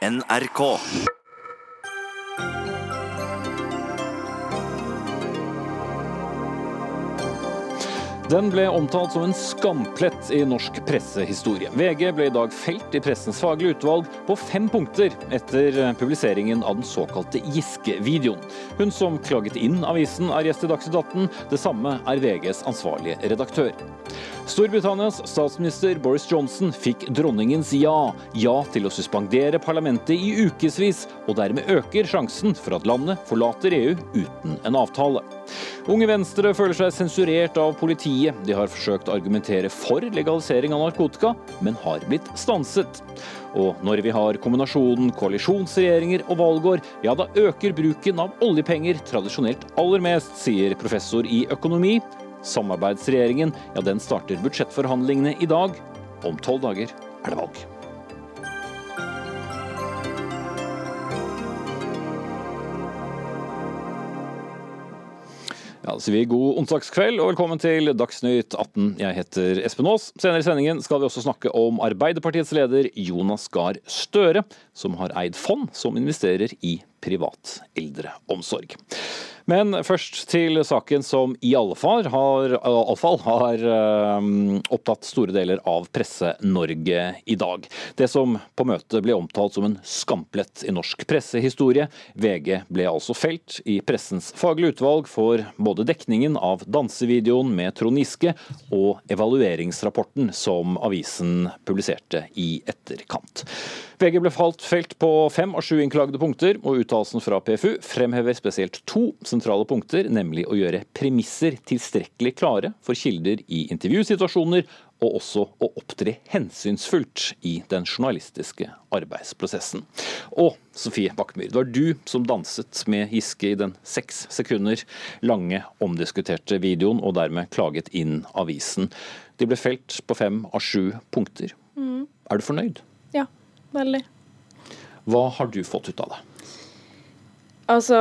NRK. Den ble omtalt som en skamplett i norsk pressehistorie. VG ble i dag felt i pressens faglige utvalg på fem punkter etter publiseringen av den såkalte Giske-videoen. Hun som klaget inn avisen er gjest i Dagsnytt 18. Det samme er VGs ansvarlige redaktør. Storbritannias statsminister Boris Johnson fikk dronningens ja, ja til å suspendere parlamentet i ukevis, og dermed øker sjansen for at landet forlater EU uten en avtale. Unge Venstre føler seg sensurert av politiet. De har forsøkt å argumentere for legalisering av narkotika, men har blitt stanset. Og når vi har kombinasjonen koalisjonsregjeringer og valgår, ja da øker bruken av oljepenger tradisjonelt aller mest, sier professor i økonomi. Samarbeidsregjeringen ja, den starter budsjettforhandlingene i dag. Om tolv dager er det valg. Ja, så vi God onsdagskveld og velkommen til Dagsnytt 18. Jeg heter Espen Aas. Senere i sendingen skal vi også snakke om Arbeiderpartiets leder Jonas Gahr Støre, som har eid fond som investerer i privat eldreomsorg. Men først til saken som i alle fall har, alle fall har um, opptatt store deler av Presse-Norge i dag. Det som på møtet ble omtalt som en skamplett i norsk pressehistorie. VG ble altså felt i pressens faglige utvalg for både dekningen av dansevideoen med Trond Giske og evalueringsrapporten som avisen publiserte i etterkant. VG ble falt felt på fem av sju innklagede punkter, og uttalelsen fra PFU fremhever spesielt to sentrale punkter, nemlig å gjøre premisser tilstrekkelig klare for kilder i intervjusituasjoner, og også å opptre hensynsfullt i den journalistiske arbeidsprosessen. Og Sofie Bakkemyr, det var du som danset med Giske i den seks sekunder lange omdiskuterte videoen, og dermed klaget inn avisen. De ble felt på fem av sju punkter. Mm. Er du fornøyd? Veldig. Hva har du fått ut av det? Altså,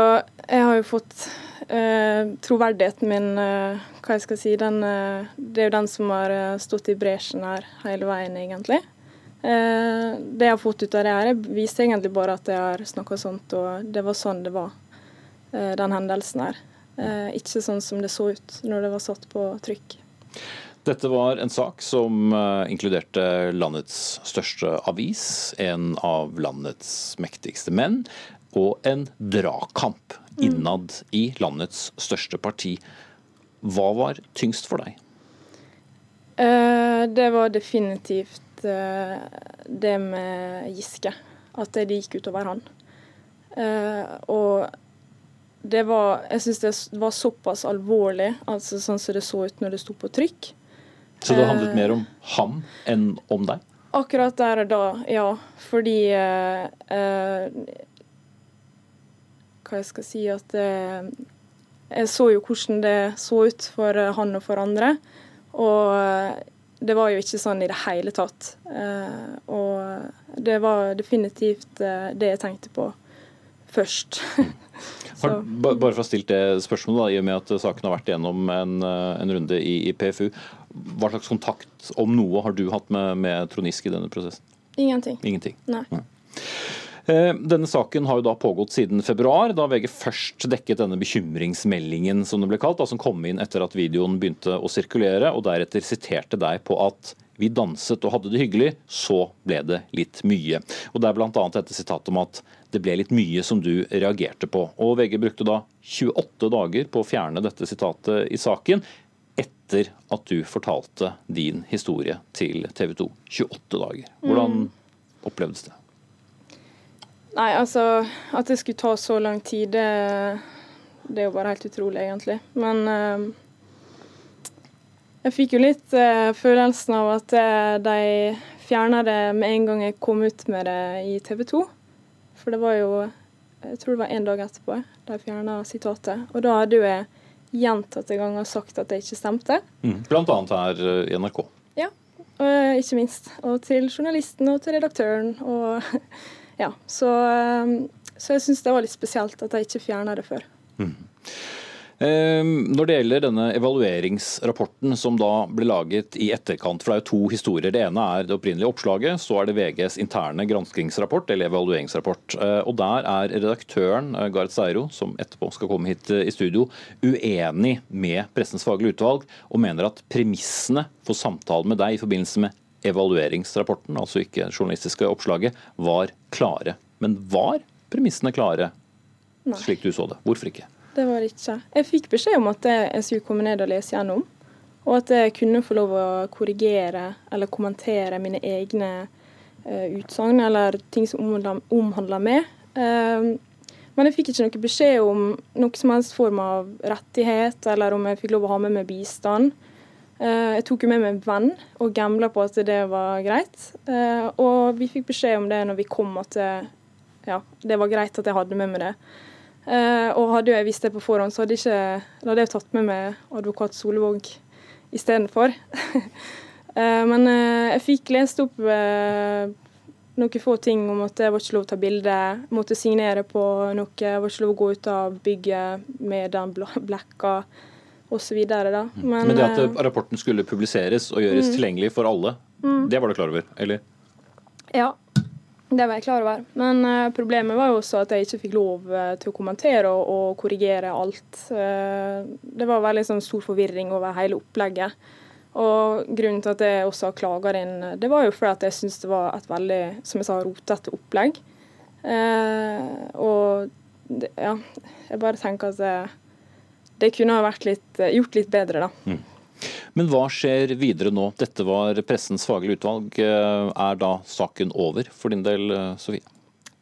jeg har jo fått eh, troverdigheten min eh, Hva jeg skal si den, eh, Det er jo den som har eh, stått i bresjen her hele veien, egentlig. Eh, det jeg har fått ut av det her, viser egentlig bare at jeg har snakka sånt, og det var sånn det var, eh, den hendelsen her. ikke sånn som det så ut når det var satt på trykk. Dette var en sak som inkluderte landets største avis, en av landets mektigste menn, og en dragkamp innad i landets største parti. Hva var tyngst for deg? Det var definitivt det med Giske. At det gikk utover han. Og det var Jeg syns det var såpass alvorlig, altså sånn som det så ut når det sto på trykk. Så det handlet mer om ham enn om deg? Akkurat der og da, ja. Fordi eh, Hva jeg skal si at eh, Jeg så jo hvordan det så ut for han og for andre. Og det var jo ikke sånn i det hele tatt. Eh, og det var definitivt det jeg tenkte på først. Har, bare for å ha stilt det spørsmålet, da, i og med at saken har vært gjennom en, en runde i, i, PFU. Hva slags kontakt, om noe, har du hatt med, med Tronisk i denne prosessen? Ingenting. Ingenting. Nei. Nei. Denne saken har jo da pågått siden februar, da VG først dekket denne bekymringsmeldingen som det ble kalt, da, som kom inn etter at videoen begynte å sirkulere, og deretter siterte deg på at vi danset og hadde det hyggelig, så ble det litt mye. Og Det er bl.a. dette sitatet om at det ble litt mye som du reagerte på. Og VG brukte da 28 dager på å fjerne dette sitatet i saken, etter at du fortalte din historie til TV 2. 28 dager. Hvordan mm. opplevdes det? Nei, altså At det skulle ta så lang tid, det, det er jo bare helt utrolig, egentlig. Men uh, jeg fikk jo litt uh, følelsen av at uh, de fjerna det med en gang jeg kom ut med det i TV 2. For det var jo Jeg tror det var én dag etterpå de fjerna sitatet. Og da hadde jo jeg gjentatte ganger sagt at det ikke stemte. Mm. Blant annet her i NRK. Ja, og ikke minst. Og til journalisten og til redaktøren. Og ja, så, så jeg syns det var litt spesielt at de ikke fjerna det før. Mm. Ehm, når det gjelder denne evalueringsrapporten som da ble laget i etterkant, for det er jo to historier. Det ene er det opprinnelige oppslaget, så er det VGs interne granskingsrapport, eller evalueringsrapport. Eh, og Der er redaktøren Gareth Seiro, som etterpå skal komme hit eh, i studio, uenig med Pressens faglige utvalg og mener at premissene for samtalen med deg i forbindelse med evalueringsrapporten, altså ikke det journalistiske oppslaget, var klare. Men var premissene klare, Nei. slik du så det? Hvorfor ikke? Det var det ikke. Jeg fikk beskjed om at jeg skulle komme ned og lese gjennom. Og at jeg kunne få lov å korrigere eller kommentere mine egne uh, utsagn eller ting som omhandler meg. Uh, men jeg fikk ikke noe beskjed om noe som helst form av rettighet, eller om jeg fikk lov å ha med meg bistand. Uh, jeg tok jo med meg en venn og gambla på at det var greit. Uh, og vi fikk beskjed om det når vi kom, at det, ja, det var greit at jeg hadde med meg det. Uh, og hadde jeg visst det på forhånd, så hadde, ikke, hadde jeg tatt med meg advokat Solvåg istedenfor. uh, men uh, jeg fikk lest opp noen få ting om at det var ikke lov å ta bilde, måtte signere på noe, det var ikke lov å gå ut av bygget med den blekka osv. Men, men det at rapporten skulle publiseres og gjøres mm. tilgjengelig for alle, mm. det var du klar over, eller? Ja, det var jeg klar over. Men uh, problemet var jo også at jeg ikke fikk lov uh, til å kommentere og, og korrigere alt. Uh, det var veldig sånn, stor forvirring over hele opplegget. Og grunnen til at jeg også har klaga inn, det var jo fordi at jeg syns det var et veldig som jeg sa, rotete opplegg. og det, ja, jeg bare tenker at det, det kunne ha litt, gjort litt bedre, da. Mm. Men hva skjer videre nå? Dette var pressens faglige utvalg. Eh, er da saken over for din del, eh, Sofie?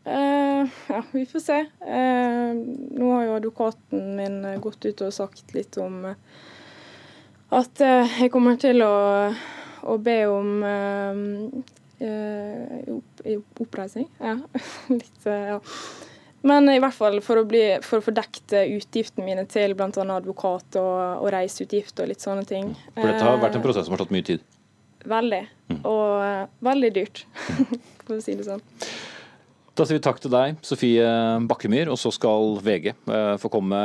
Uh, ja, vi får se. Uh, nå har jo advokaten min gått ut og sagt litt om at uh, jeg kommer til å, å be om oppreisning. Ja, litt, ja. Men i hvert fall for å, bli, for å få dekket utgiftene mine til bl.a. advokat og, og reiseutgifter og litt sånne ting. For dette har vært en prosess som har tatt mye tid? Veldig. Mm. Og uh, veldig dyrt, for å si det sånn. Da sier vi takk til deg, Sofie Bakkemyr, og så skal VG eh, få komme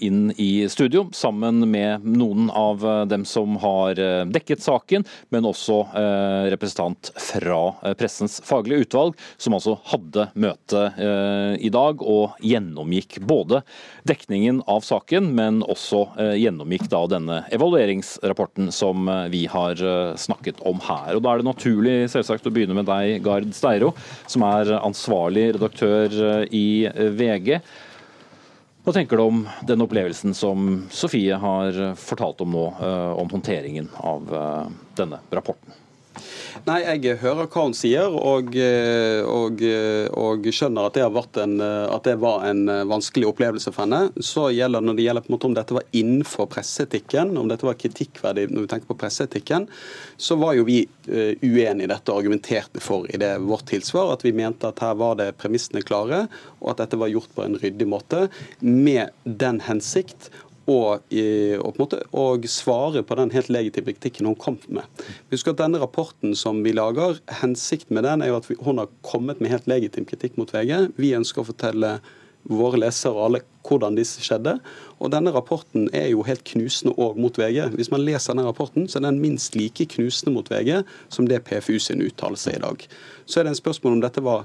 inn i studio sammen med noen av eh, dem som har eh, dekket saken, men også representant fra Pressens faglige utvalg, som altså hadde møte i dag og gjennomgikk både dekningen av saken, men også gjennomgikk da denne evalueringsrapporten som vi har snakket om her. Og Da er det naturlig selvsagt å begynne med deg, Gard Steiro, som er ansvarlig ansvarlig redaktør eh, i eh, VG. Hva tenker du om den opplevelsen som Sofie har fortalt om nå, eh, om håndteringen av denne rapporten? Nei, jeg hører hva hun sier, og, og, og skjønner at det, en, at det, var en vanskelig opplevelse for henne. Så gjelder Når det gjelder på en måte om dette var innenfor presseetikken, om dette var kritikkverdig når vi tenker på presseetikken, så var jo vi uenige i dette og argumenterte for i det vårt tilsvar at vi mente at her var det premissene klare, og at dette var gjort på en ryddig måte, med den hensikt og, og, måte, og, svare på den helt legitime kritikken hun kom med. Husk at denne rapporten som vi lager, Hensikten med den er jo at vi, hun har kommet med helt legitim kritikk mot VG. Vi ønsker å fortelle våre lesere og alle hvordan disse skjedde. Og denne rapporten er jo helt knusende òg mot VG. Hvis man leser denne rapporten, så er den minst like knusende mot VG som det PFU sin uttalelse i dag. Så er det en spørsmål om dette var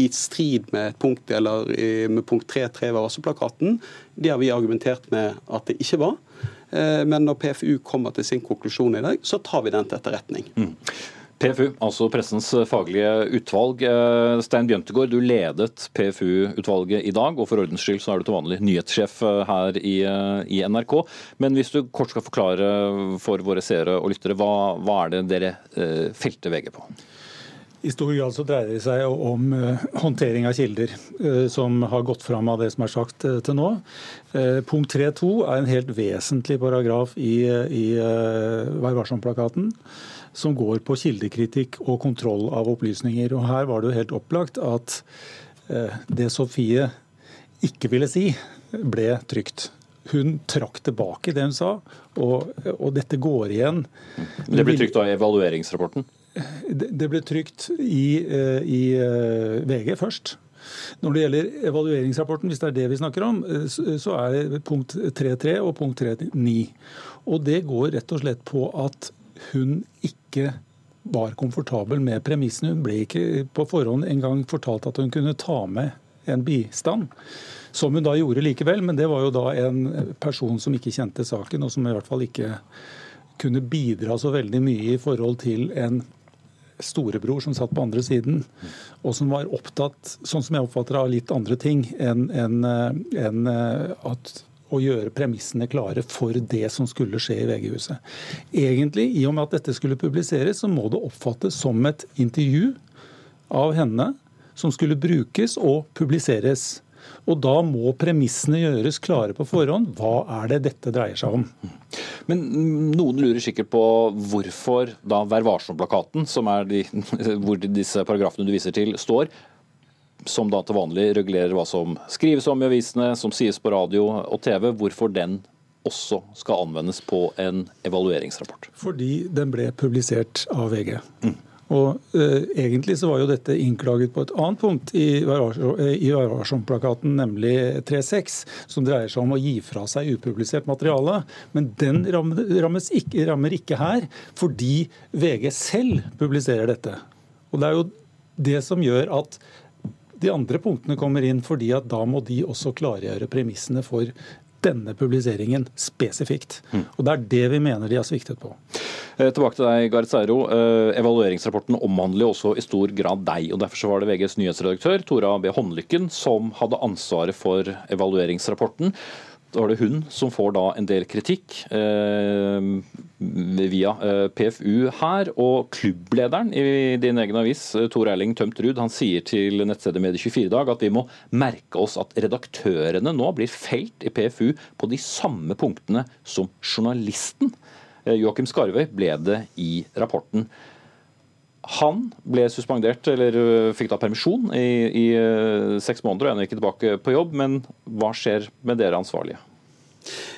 i strid med punkt, eller med punkt 3.3 ved Vassøplakaten. Det har vi argumentert med at det ikke var. Eh, men når PFU kommer til sin konklusjon i dag, så tar vi den til etterretning. Mm. PFU, altså Pressens faglige utvalg. Eh, Stein Bjøntegård, du ledet PFU-utvalget i dag, og for ordens skyld så er du til vanlig nyhetssjef eh, her i, i, NRK. Men hvis du kort skal forklare for våre seere og lyttere, hva, hva er det dere felte VG på? I stor grad så dreier det seg om uh, håndtering av kilder, uh, som har gått fram av det som er sagt uh, til nå. punkt 3.2 er en helt vesentlig paragraf i, i Vær varsom-plakaten, som går på kildekritikk og kontroll av opplysninger. Og Her var det jo helt opplagt at det Sofie ikke ville si, ble trygt. Hun trakk tilbake det hun sa, og, og dette går igjen. Det ble trygt av evalueringsrapporten? Det ble trykt i, eh, i eh, VG først. Når det gjelder evalueringsrapporten, hvis det er det vi snakker om, så er det punkt 3.3 og punkt 3.9. Og det går rett og slett på at hun ikke var komfortabel med premissene. Hun ble ikke på forhånd engang fortalt at hun kunne ta med en bistand. Som hun da gjorde likevel, men det var jo da en person som ikke kjente saken, og som i hvert fall ikke kunne bidra så veldig mye i forhold til en storebror som satt på andre siden, og som var opptatt, sånn som jeg oppfatter av litt andre ting enn en, en at å gjøre premissene klare for det som skulle skje i VG-huset. Egentlig, i og med at dette skulle publiseres, så må det oppfattes som et intervju av henne som skulle brukes og publiseres. Og da må premissene gjøres klare på forhånd. Hva er det dette dreier seg om? Men noen lurer sikkert på hvorfor da Vær varsom-plakaten, som er de, hvor disse paragrafene du viser til, står, som da til vanlig regulerer hva som skrives om i avisene, som sies på radio og TV, hvorfor den også skal anvendes på en evalueringsrapport? Fordi den ble publisert av VG. Mm. Og eh, Egentlig så var jo dette innklaget på et annet punkt i Varvarsom-plakaten, nemlig 3.6, som dreier seg om å gi fra seg upublisert materiale. Men den ikke, rammer ikke her, fordi VG selv publiserer dette. Og Det er jo det som gjør at de andre punktene kommer inn, fordi at da må de også klargjøre premissene for denne publiseringen spesifikt. Mm. Og Det er det vi mener de har sviktet på. Eh, tilbake til deg, Gareth Seiro. Eh, evalueringsrapporten omhandler jo også i stor grad deg. og Derfor så var det VGs nyhetsredaktør Tora B. Håndlykken som hadde ansvaret for evalueringsrapporten. Da var det hun som får da en del kritikk eh, via eh, PFU her. Og klubblederen i din egen avis, eh, Tor Erling Tømt Ruud, han sier til nettstedet Medie24 i dag at vi må merke oss at redaktørene nå blir felt i PFU på de samme punktene som journalisten. Eh, Joakim Skarvøy ble det i rapporten. Han ble suspendert, eller øh, fikk da permisjon i, i øh, seks måneder og ennå ikke tilbake på jobb. Men hva skjer med dere ansvarlige?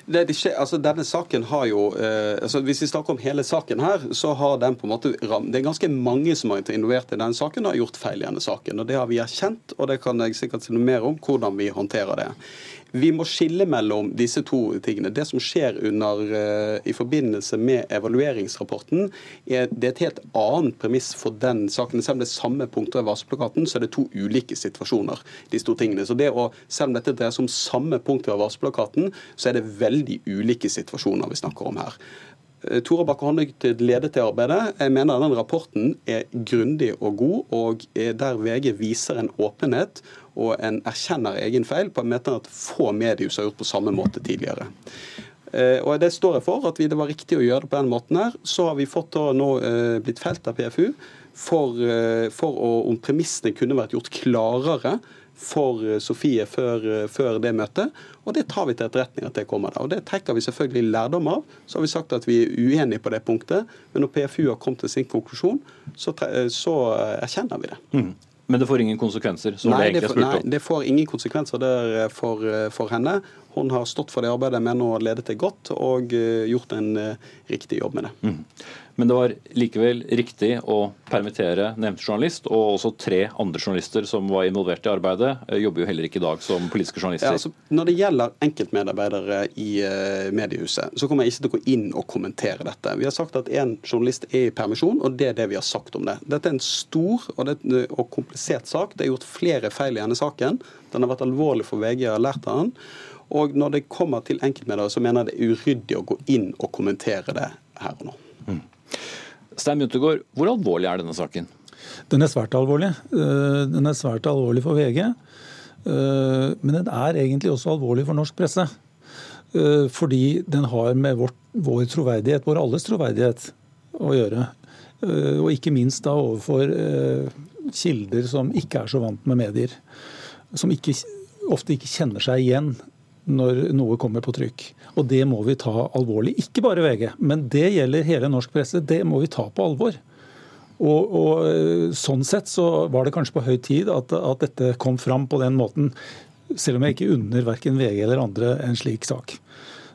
Det, det skjer, altså denne saken har jo, eh, altså Hvis vi snakker om hele saken her, så har den på en måte Det er ganske mange som har vært involvert i denne saken og har gjort feil i denne saken. og Det har vi erkjent, og det kan jeg sikkert si noe mer om hvordan vi håndterer det. Vi må skille mellom disse to tingene. Det som skjer under, uh, i forbindelse med evalueringsrapporten, er, det er et helt annet premiss for den saken. Selv om det er samme punkter i varselplakaten, så er det to ulike situasjoner. disse to tingene. Så det å, Selv om dette dreier seg om samme punkter i varselplakaten, så er det veldig ulike situasjoner vi snakker om her. Tora Tore Bakke Håndlykt ledet det arbeidet. Jeg mener den rapporten er grundig og god, og der VG viser en åpenhet og en erkjenner egen feil på en måte at få mediehus har gjort på samme måte tidligere. Eh, og Det står jeg for, at det var riktig å gjøre det på den måten. her. Så har vi fått nå eh, blitt felt av PFU for, for å, om premissene kunne vært gjort klarere for Sofie før, før, det møtet. Og det tar vi til etterretning at det kommer der. Og det trekker vi selvfølgelig lærdom av. Så har vi sagt at vi er uenige på det punktet, men når PFU har kommet til sin konklusjon, så, så erkjenner vi det. Mm. Men det får ingen konsekvenser? Nei det, nei, det får ingen konsekvenser for, for, henne. Hun har stått for det arbeidet men hun har ledet det godt, og eh, gjort en riktig jobb med det. Mm. Men det var likevel riktig å permittere nevnte journalist, og også tre andre journalister som var involvert i arbeidet, eh, jobber jo heller ikke i dag som politiske journalister. Ja, altså, når det gjelder enkeltmedarbeidere i uh, mediehuset, så kommer jeg ikke til å gå inn og kommentere dette. Vi har sagt at en journalist er i permisjon, og det er det vi har sagt om det. Dette er en stor og, det, og komplisert sak. Det er gjort flere feil i denne saken. Den har vært alvorlig for VG, jeg har lært av den. Og når det kommer til enkeltmedarbeidere, så mener jeg det er uryddig å gå inn og kommentere det her og nå. Mm. Stein Muntegård, hvor alvorlig er denne saken? Den er svært alvorlig. Eh, den er svært alvorlig for VG. Eh, men den er egentlig også alvorlig for norsk presse. Eh, fordi den har med vår, vår troverdighet, vår alles troverdighet, å gjøre. Og ikke minst da overfor kilder som ikke er så vant med medier. Som ikke, ofte ikke kjenner seg igjen når noe kommer på trykk. Og det må vi ta alvorlig. Ikke bare VG, men det gjelder hele norsk presse. Det må vi ta på alvor. Og, og eh, Sånn sett så var det kanskje på høy tid at, at, dette kom fram på den måten. Selv om jeg ikke unner verken VG eller andre en slik sak.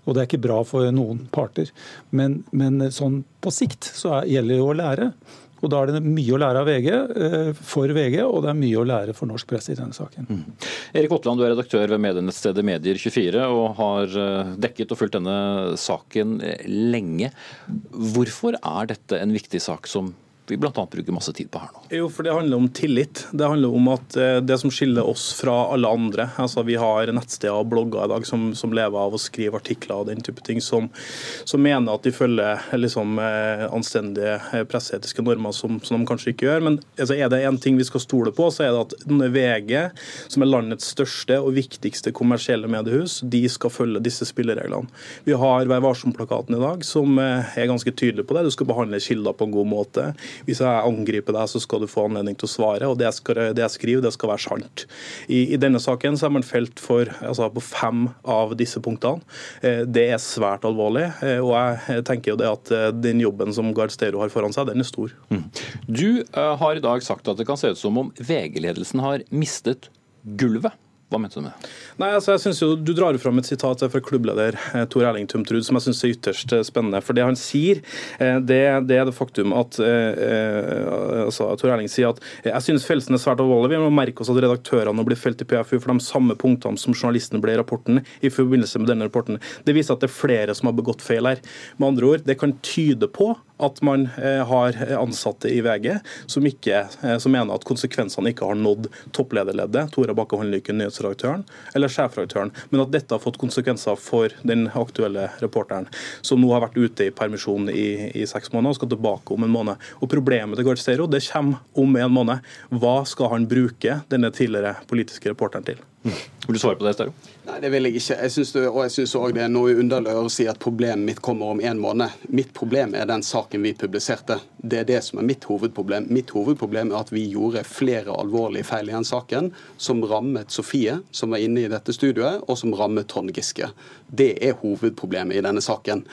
Og det er ikke bra for noen parter. Men, men sånn på sikt så gjelder det jo å lære. Og Da er det mye å lære av VG, eh, for VG, og det er mye å lære for norsk presse i denne saken. Mm. Erik Votland, du er redaktør ved medienettstedet Medier24 og har eh, dekket og fulgt denne saken eh, lenge. Hvorfor er dette en viktig sak som vi bl.a. bruker masse tid på her nå? Jo, for Det handler om tillit. Det handler om at eh, det som skiller oss fra alle andre altså Vi har nettsteder og blogger i dag som, som lever av å skrive artikler og den type ting, som, som mener at de følger liksom, eh, anstendige eh, presseetiske normer, som, som, de kanskje ikke gjør. Men altså, er det én ting vi skal stole på, så er det at VG, som er landets største og viktigste kommersielle mediehus, de skal følge disse spillereglene. Vi har Vær varsom-plakaten i dag, som er ganske tydelig på det. Du skal behandle kilder på en god måte. Hvis jeg angriper deg, så skal du få anledning til å svare. og Det jeg, skal, det jeg skriver, det skal være sant. I, I, denne saken så er man felt for, altså på fem av disse punktene. Eh, det er svært alvorlig. Eh, og jeg tenker jo det at eh, den jobben som Gard Stero har foran seg, den er stor. Mm. Du har i dag sagt at det kan se ut som om VG-ledelsen har mistet gulvet. Hva mente du med det? Altså jo Du drar fram et sitat fra klubbleder eh, Tor Erling Tumtrud som jeg synes er ytterst eh, spennende. For Det han sier, eh, det, det er det faktum at eh, altså, Tor Erling sier at jeg synes felsen er svært alvorlig. Vi må merke oss at redaktørene blir felt i PFU for de samme punktene som journalistene ble i rapporten i forbindelse med denne rapporten. Det viser at det er flere som har begått feil her. Med andre ord, det kan tyde på at man har ansatte i VG som, ikke, som mener at konsekvensene ikke har nådd topplederleddet. Tora Bakke Håndlykken, nyhetsredaktøren, eller sjefredaktøren, men at dette har fått konsekvenser for den aktuelle reporteren, som nå har vært ute i permisjon i, i seks måneder og skal tilbake om en måned. Og Problemet til Garstero det kommer om en måned. Hva skal han bruke denne tidligere politiske reporteren til? Vil du svare på det, Stero? Nei, det vil jeg ikke. Jeg synes det, og jeg syns òg det er noe underlig å si at problemet mitt kommer om en måned. Mitt problem er den saken vi publiserte. Det er det som er mitt hovedproblem. Mitt hovedproblem er at vi gjorde flere alvorlige feil i den saken, som rammet Sofie, som var inne i dette studioet, og som rammet Trond Giske. Det er hovedproblemet i denne saken.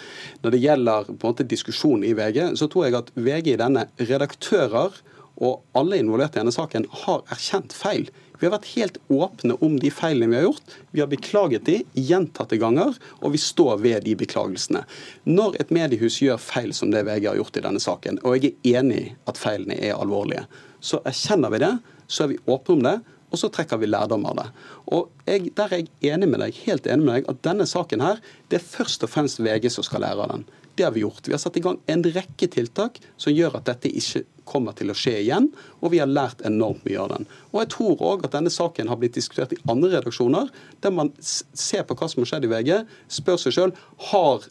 Når det gjelder på en måte diskusjonen i VG, så tror jeg at VG i denne redaktører og alle involverte i denne saken har erkjent feil. Vi har vært helt åpne om de feilene vi har gjort. Vi har beklaget de gjentatte ganger, og vi står ved de beklagelsene. Når et mediehus gjør feil som det VG har gjort i denne saken, og jeg er enig i at feilene er alvorlige, så erkjenner vi det, så er vi åpne om det, og så trekker vi lærdom av det. Og jeg, Der er jeg enig med deg, helt enig med deg at denne saken her, det er først og fremst VG som skal lære av den. Det har vi gjort. Vi har satt i gang en rekke tiltak som gjør at dette ikke kommer til å skje igjen, og vi har lært enormt mye av den. Og Jeg tror òg at denne saken har blitt diskutert i andre redaksjoner, der man ser på hva som har skjedd i VG, spør seg sjøl har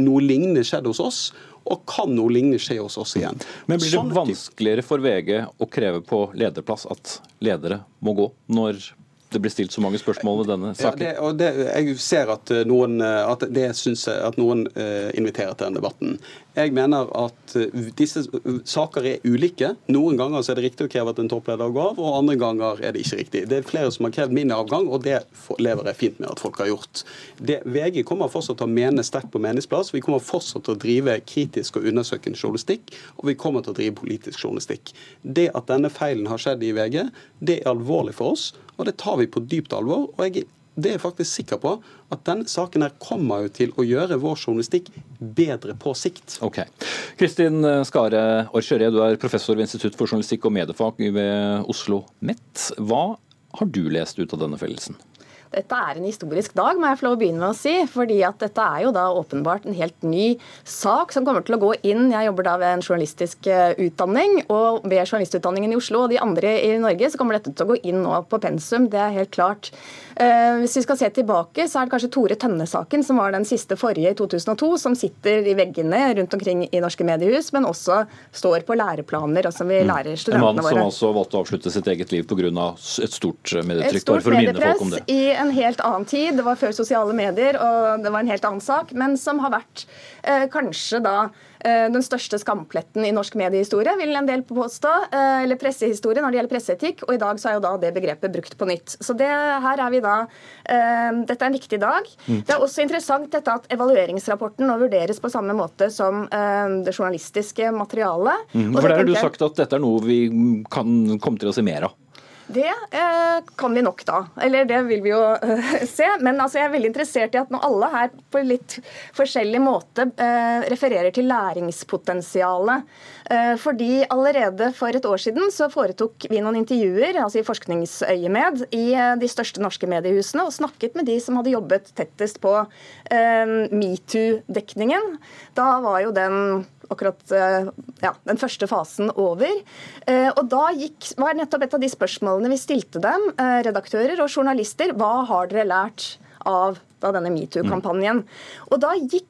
noe lignende skjedd hos oss, og kan noe lignende skje hos oss igjen. Men blir det sånn vanskeligere for VG å kreve på lederplass at ledere må gå, når det blir stilt så mange spørsmål ved denne saken. Ja, det, og det, jeg ser at eh, noen, eh, at det synes jeg, at noen uh, inviterer til den debatten. Jeg mener at disse saker er ulike. Noen ganger er det riktig å kreve at en toppleder går av, og andre ganger er det ikke riktig. Det er flere som har krevd min avgang, og det lever jeg fint med at folk har gjort. Det, VG kommer fortsatt til å mene sterkt på meningsplass. Vi kommer fortsatt til å drive kritisk og undersøkende journalistikk, og vi kommer til å drive politisk journalistikk. Det at denne feilen har skjedd i VG, det er alvorlig for oss. Og det tar vi på dypt alvor. og jeg det er jeg faktisk sikker på at denne saken her kommer jo til å gjøre vår journalistikk bedre på sikt. Ok. Kristin Skare Orkjøré, du er professor ved Institutt for journalistikk og mediefag ved Oslo MET. Hva har du lest ut av denne fellelsen? Dette er en historisk dag, må jeg få lov å begynne med å si. fordi at dette er jo da åpenbart en helt ny sak som kommer til å gå inn. Jeg jobber da ved en journalistisk eh, utdanning, og ved journalistutdanningen i Oslo og de andre i Norge så kommer dette til å gå inn nå på pensum. Det er helt klart. Eh, hvis vi skal se tilbake, så er det kanskje Tore Tønne-saken som var den siste forrige i 2002, som sitter i veggene rundt omkring i norske mediehus, men også står på læreplaner, og som vi mm. lærer studentene våre. En mann som altså valgte å avslutte sitt eget liv pga. et stort medietrykk, Et for å minne folk om det. I en helt annen tid, det var før sosiale medier, og det var en helt annen sak, men som har vært eh, kanskje da Eh, den største skampletten i norsk mediehistorie, vil en del påstå. Eh, eller pressehistorie når det gjelder presseetikk. Og i dag så er jo da det begrepet brukt på nytt. Så det, her er vi da eh, Dette er en viktig dag. Mm. Det er også interessant dette at evalueringsrapporten nå vurderes på samme måte som det journalistiske materialet. Mm. For der har du sagt at dette er noe vi kan komme til å se mer av? Det eh, kan vi nok, da. Eller det vil vi jo eh, se. Men altså, jeg er veldig interessert i at når alle her på litt forskjellig måte eh, refererer til læringspotensialet. Eh, fordi allerede for et år siden så foretok vi noen intervjuer altså i forskningsøyemed i eh, de største norske mediehusene og snakket med de som hadde jobbet tettest på eh, metoo-dekningen. Da var jo den akkurat ja, den første fasen over. Og da gikk, var nettopp et av de spørsmålene vi stilte dem, redaktører og journalister, hva har dere lært av da denne metoo-kampanjen. Og da gikk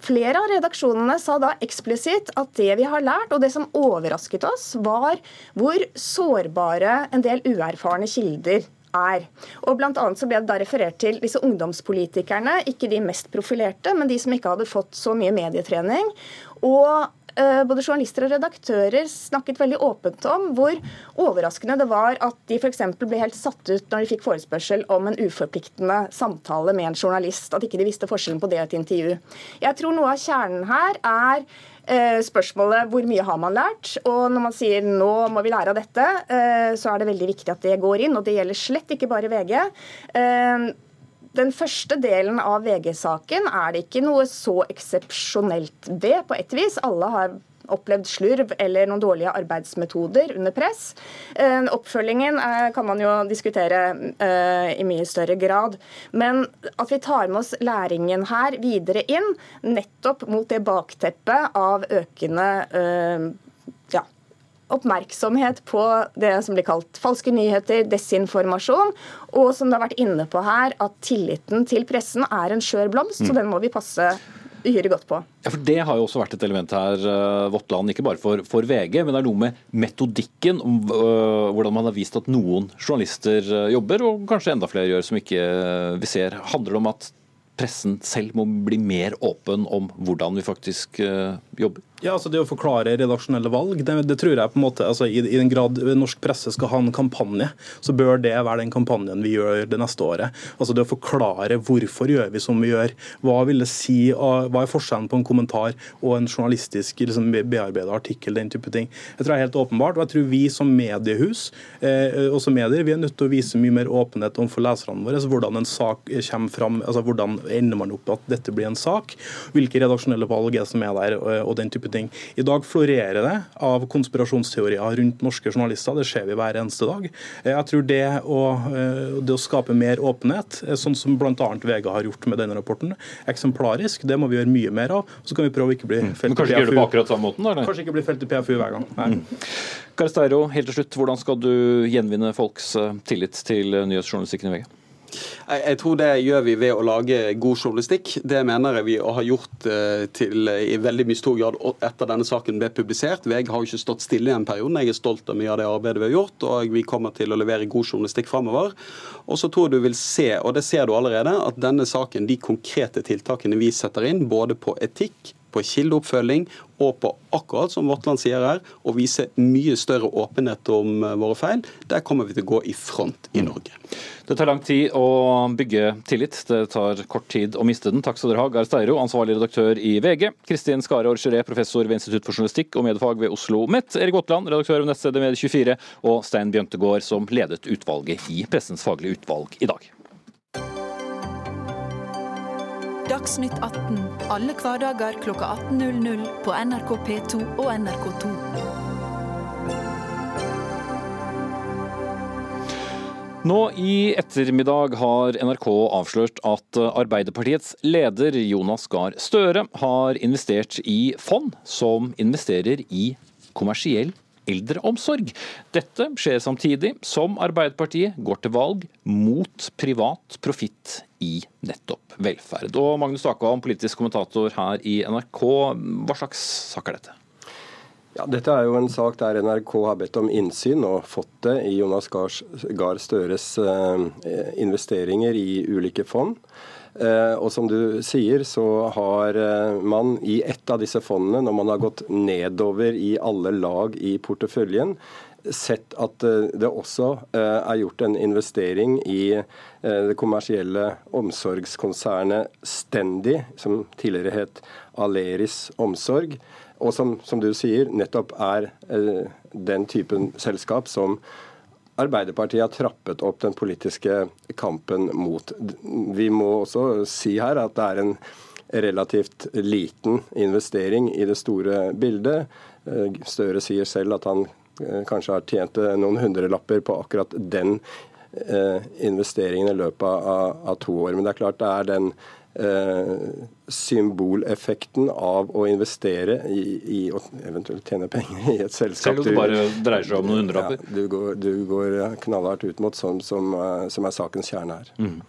Flere av redaksjonene sa da eksplisitt at det vi har lært, og det som overrasket oss, var hvor sårbare en del uerfarne kilder er. Og blant annet så ble det da referert til disse ungdomspolitikerne, ikke de mest profilerte, men de som ikke hadde fått så mye medietrening. Og både journalister og redaktører snakket veldig åpent om hvor overraskende det var at de f.eks. ble helt satt ut når de fikk forespørsel om en uforpliktende samtale med en journalist. At ikke de visste forskjellen på det og et intervju. Jeg tror noe av kjernen her er eh, spørsmålet hvor mye har man lært? Og når man sier nå må vi lære av dette, eh, så er det veldig viktig at det går inn. Og det gjelder slett ikke bare VG den første delen av VG-saken er det ikke noe så eksepsjonelt ved, på et vis. Alle har opplevd slurv eller noen dårlige arbeidsmetoder under press. Eh, oppfølgingen kan man jo diskutere eh, i mye større grad. Men at vi tar med oss læringen her videre inn, nettopp mot det bakteppet av økende eh, oppmerksomhet på det som blir kalt falske nyheter, desinformasjon, og som det har vært inne på her, at tilliten til pressen er en skjør blomst, så mm. den må vi passe uhyre godt på. Ja, for Det har jo også vært et element her, uh, Våtland, ikke bare for, for, VG, men det er noe med metodikken, om øh, hvordan man har vist at noen journalister uh, jobber, og kanskje enda flere gjør som ikke vi ser. Handler det om at pressen selv må bli mer åpen om hvordan vi faktisk jobber? Ja, altså Det å forklare redaksjonelle valg, det, det tror jeg på en måte, altså i, i, den grad norsk presse skal ha en kampanje, så bør det være den kampanjen vi gjør det neste året. Altså Det å forklare hvorfor gjør vi som vi gjør. Hva vil det si, hva er forskjellen på en kommentar og en journalistisk liksom, bearbeidet artikkel, den type ting. Jeg tror det er helt åpenbart, og jeg tror vi som mediehus, eh, også medier, vi er nødt til å vise mye mer åpenhet overfor leserne våre. Altså hvordan en sak kommer fram, altså hvordan ender man opp at dette blir en sak, hvilke redaksjonelle valg er som er der, og, og den type ting. I dag florerer det av konspirasjonsteorier rundt norske journalister. Det ser vi hver eneste dag. Jeg tror det å, eh, det å skape mer åpenhet, eh, sånn som bl.a. VG har gjort med denne rapporten, eksemplarisk, det må vi gjøre mye mer av. Så kan vi prøve å ikke bli mm. felt i PFU. Kanskje ikke gjøre det på akkurat samme måten? Eller? Kanskje ikke bli felt i PFU hver gang. Nei. Mm. Karsteiro, helt til slutt, hvordan skal du gjenvinne folks eh, tillit til nyhetsjournalistikken i VG? Jeg, tror det gjør vi ved å lage god journalistikk. Det mener jeg vi har gjort uh, til, i veldig mye stor grad etter denne saken ble publisert. VG har jo ikke stått stille i den perioden. Jeg er stolt av mye av det arbeidet vi har gjort, og vi kommer til å levere god journalistikk framover. Og så tror jeg du vil se, og det ser du allerede, at denne saken, de konkrete tiltakene vi setter inn, både på etikk, på kildeoppfølging og på akkurat som Våtland sier her, å vise mye større åpenhet om eh, våre feil. Der kommer vi til å gå i front i. Norge. Det tar lang tid å bygge tillit. Det tar kort tid å miste den. Takk skal dere ha, Gahr Steiro, ansvarlig redaktør i VG. Kristin Skare Orgeré, professor ved Institutt for journalistikk og mediefag ved Oslo OsloMet. Erik Våtland, redaktør ved nettstedet Medie24. Og Stein Bjøntegård, som ledet utvalget i Pressens faglige utvalg i dag. Dagsnytt 18 alle hverdager kl 18.00 på NRK P2 og NRK2. Nå i ettermiddag har NRK avslørt at Arbeiderpartiets leder Jonas Gahr Støre har investert i fond som investerer i kommersiell eldreomsorg. Dette skjer samtidig som Arbeiderpartiet går til valg mot privat profitt i nettopp velferd. Og Magnus Takvam, politisk kommentator her i NRK, hva slags sak er dette? Ja, dette er jo en sak der NRK har bedt om innsyn og fått det i Jonas Gahr Støres eh, investeringer i ulike fond. Eh, og som du sier, så har eh, man i ett av disse fondene, når man har gått nedover i alle lag i porteføljen, sett at eh, det også er gjort en investering i det kommersielle omsorgskonsernet Stendi, som tidligere het Aleris Omsorg, og som, som du sier, nettopp er den typen selskap som Arbeiderpartiet har trappet opp den politiske kampen mot. Vi må også si her at det er en relativt liten investering i det store bildet. Eh, Støre sier selv at han eh, kanskje har tjent eh, noen hundrelapper på akkurat den investeringen i løpet av, to år. Men det er klart det er den symboleffekten av å investere i, i å eventuelt tjene penger i et selskap. Selv om det bare dreier seg om noen hundrelapper? Ja, du, går, du går knallhardt ut mot sånn som, som er sakens kjerne her. Mm.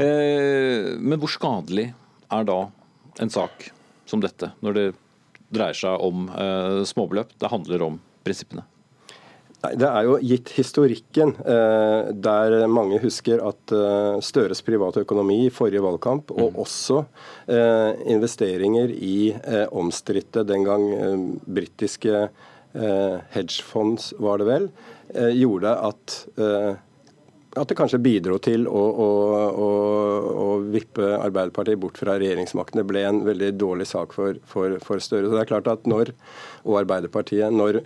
Eh, men hvor skadelig er da en sak som dette, når det dreier seg om eh, småbeløp? Det handler om prinsippene. Det er jo gitt historikken, eh, der mange husker at eh, Støres private økonomi i forrige valgkamp, og mm. også eh, investeringer i omstridte den gang britiske hedgefonds, var det vel, gjorde at at det kanskje bidro til å, å, å, å, vippe Arbeiderpartiet bort fra regjeringsmakten. Det ble en veldig dårlig sak for, for, for Støre. Så det er klart at når, og Arbeiderpartiet, når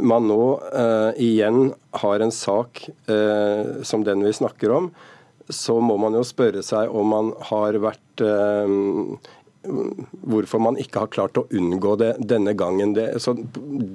man nå eh, igjen har en sak eh, som den vi snakker om, så må man jo spørre seg om man har vært eh, hvorfor man ikke har klart å unngå det denne gangen. Det,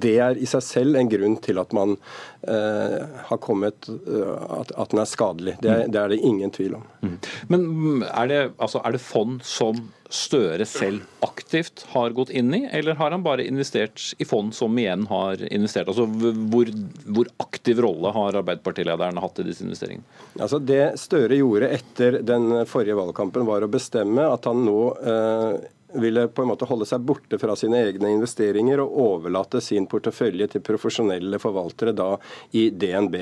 det er i seg selv en grunn til at man eh, har kommet uh, at, at, den er skadelig. Det, det, er det ingen tvil om. Mm. Men er det, altså, er det fond som Støre selv aktivt har gått inn i, eller har han bare investert i fond som igjen har investert? Altså, hvor, hvor aktiv rolle har Arbeiderpartilederen hatt i disse investeringene? Altså, det Støre gjorde etter den forrige valgkampen, var å bestemme at han nå eh, ville på en måte holde seg borte fra sine egne investeringer og overlate sin portefølje til profesjonelle forvaltere da i DNB.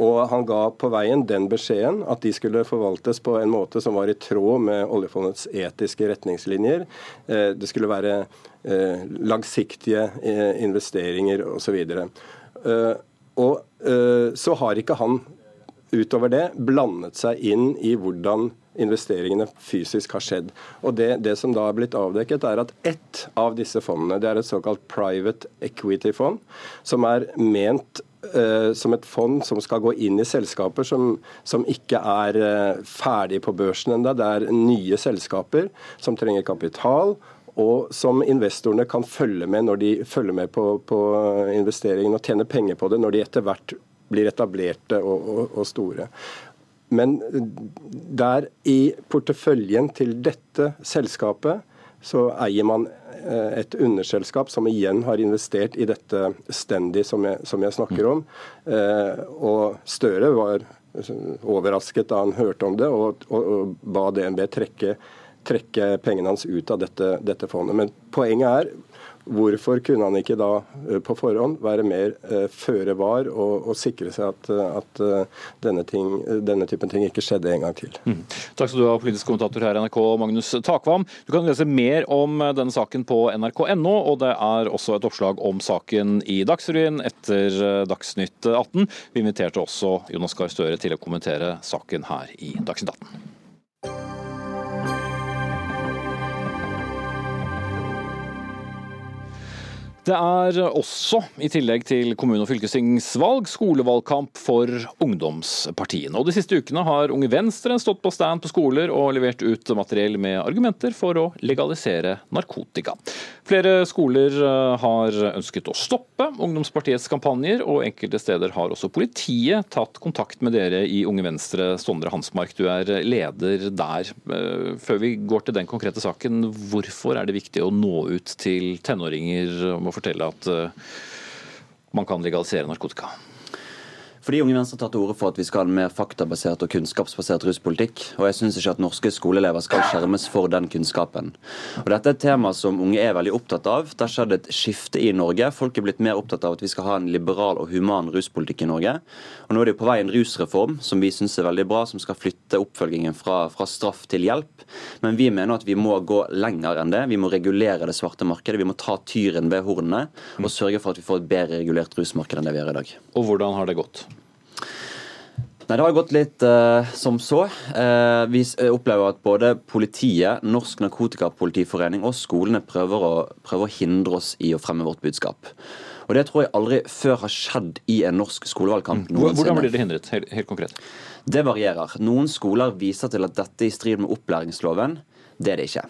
Og han ga på veien den beskjeden at de skulle forvaltes på en måte som var i tråd med oljefondets etiske retningslinjer. Eh, det skulle være eh, langsiktige eh, investeringer osv. Og så har ikke han utover det blandet seg inn i hvordan investeringene fysisk har skjedd. Og det, det, som da er blitt avdekket, er at ett av disse fondene, det er et såkalt private equity-fond, som er ment uh, som et fond som skal gå inn i selskaper som, som ikke er uh, ferdig på børsen ennå. Det er nye selskaper som trenger kapital, og som investorene kan følge med når de følger med på, på investeringen og tjener penger på det når de etter hvert blir etablerte og, og, og store. Men der i porteføljen til dette selskapet så eier man eh, et underselskap som igjen har investert i dette Stendi som jeg, som jeg snakker om. Eh, og Støre var overrasket da han hørte om det, og, og, og ba DNB trekke, trekke, pengene hans ut av dette, dette fondet. Men poenget er Hvorfor kunne han ikke da eh, på forhånd være mer uh, føre var og, og, sikre seg at, eh, at denne, ting, denne, typen ting ikke skjedde en gang til? Mm. Takk skal du ha, politisk kommentator her i NRK, Magnus Takvam. Du kan lese mer om denne saken på nrk.no, og det er også et oppslag om saken i Dagsrevyen etter Dagsnytt 18. Vi inviterte også Jonas Gahr Støre til å kommentere saken her i Dagsnytt 18. Det er også, i tillegg til kommune- og fylkestingsvalg, skolevalgkamp for ungdomspartiene. Og De siste ukene har Unge Venstre stått på stand på skoler og levert ut materiell med argumenter for å legalisere narkotika. Flere skoler eh, har ønsket å stoppe ungdomspartiets kampanjer, og enkelte steder har også politiet tatt kontakt med dere i Unge Venstre. Sondre Hansmark, du er leder der. Eh, før vi går til den konkrete saken, hvorfor er det viktig å nå ut til tenåringer? om fortelle at eh, man kan legalisere narkotika? Fordi Unge Venstre har tatt til orde for at vi skal ha en mer faktabasert og kunnskapsbasert ruspolitikk. Og jeg syns ikke at norske skoleelever skal skjermes for den kunnskapen. Og Dette er et tema som unge er veldig opptatt av. Det har skjedd et skifte i Norge. Folk er blitt mer opptatt av at vi skal ha en liberal og human ruspolitikk i Norge. Og nå er det jo på vei en rusreform som vi syns er veldig bra, som skal flytte oppfølgingen fra, fra straff til hjelp. Men vi mener at vi må gå lenger enn det. Vi må regulere det svarte markedet. Vi må ta tyren ved hornene og sørge for at vi får et bedre regulert rusmarked enn det vi gjør i dag. Og hvordan har det gått? Nei, Det har gått litt uh, som så. Uh, vi opplever at både politiet, Norsk Narkotikapolitiforening og skolene prøver å, prøver å hindre oss i å fremme vårt budskap. Og Det tror jeg aldri før har skjedd i en norsk skolevalgkamp Hvordan noensinne. blir det hindret, helt, helt konkret? Det varierer. Noen skoler viser til at dette er i strid med opplæringsloven. Det er det ikke.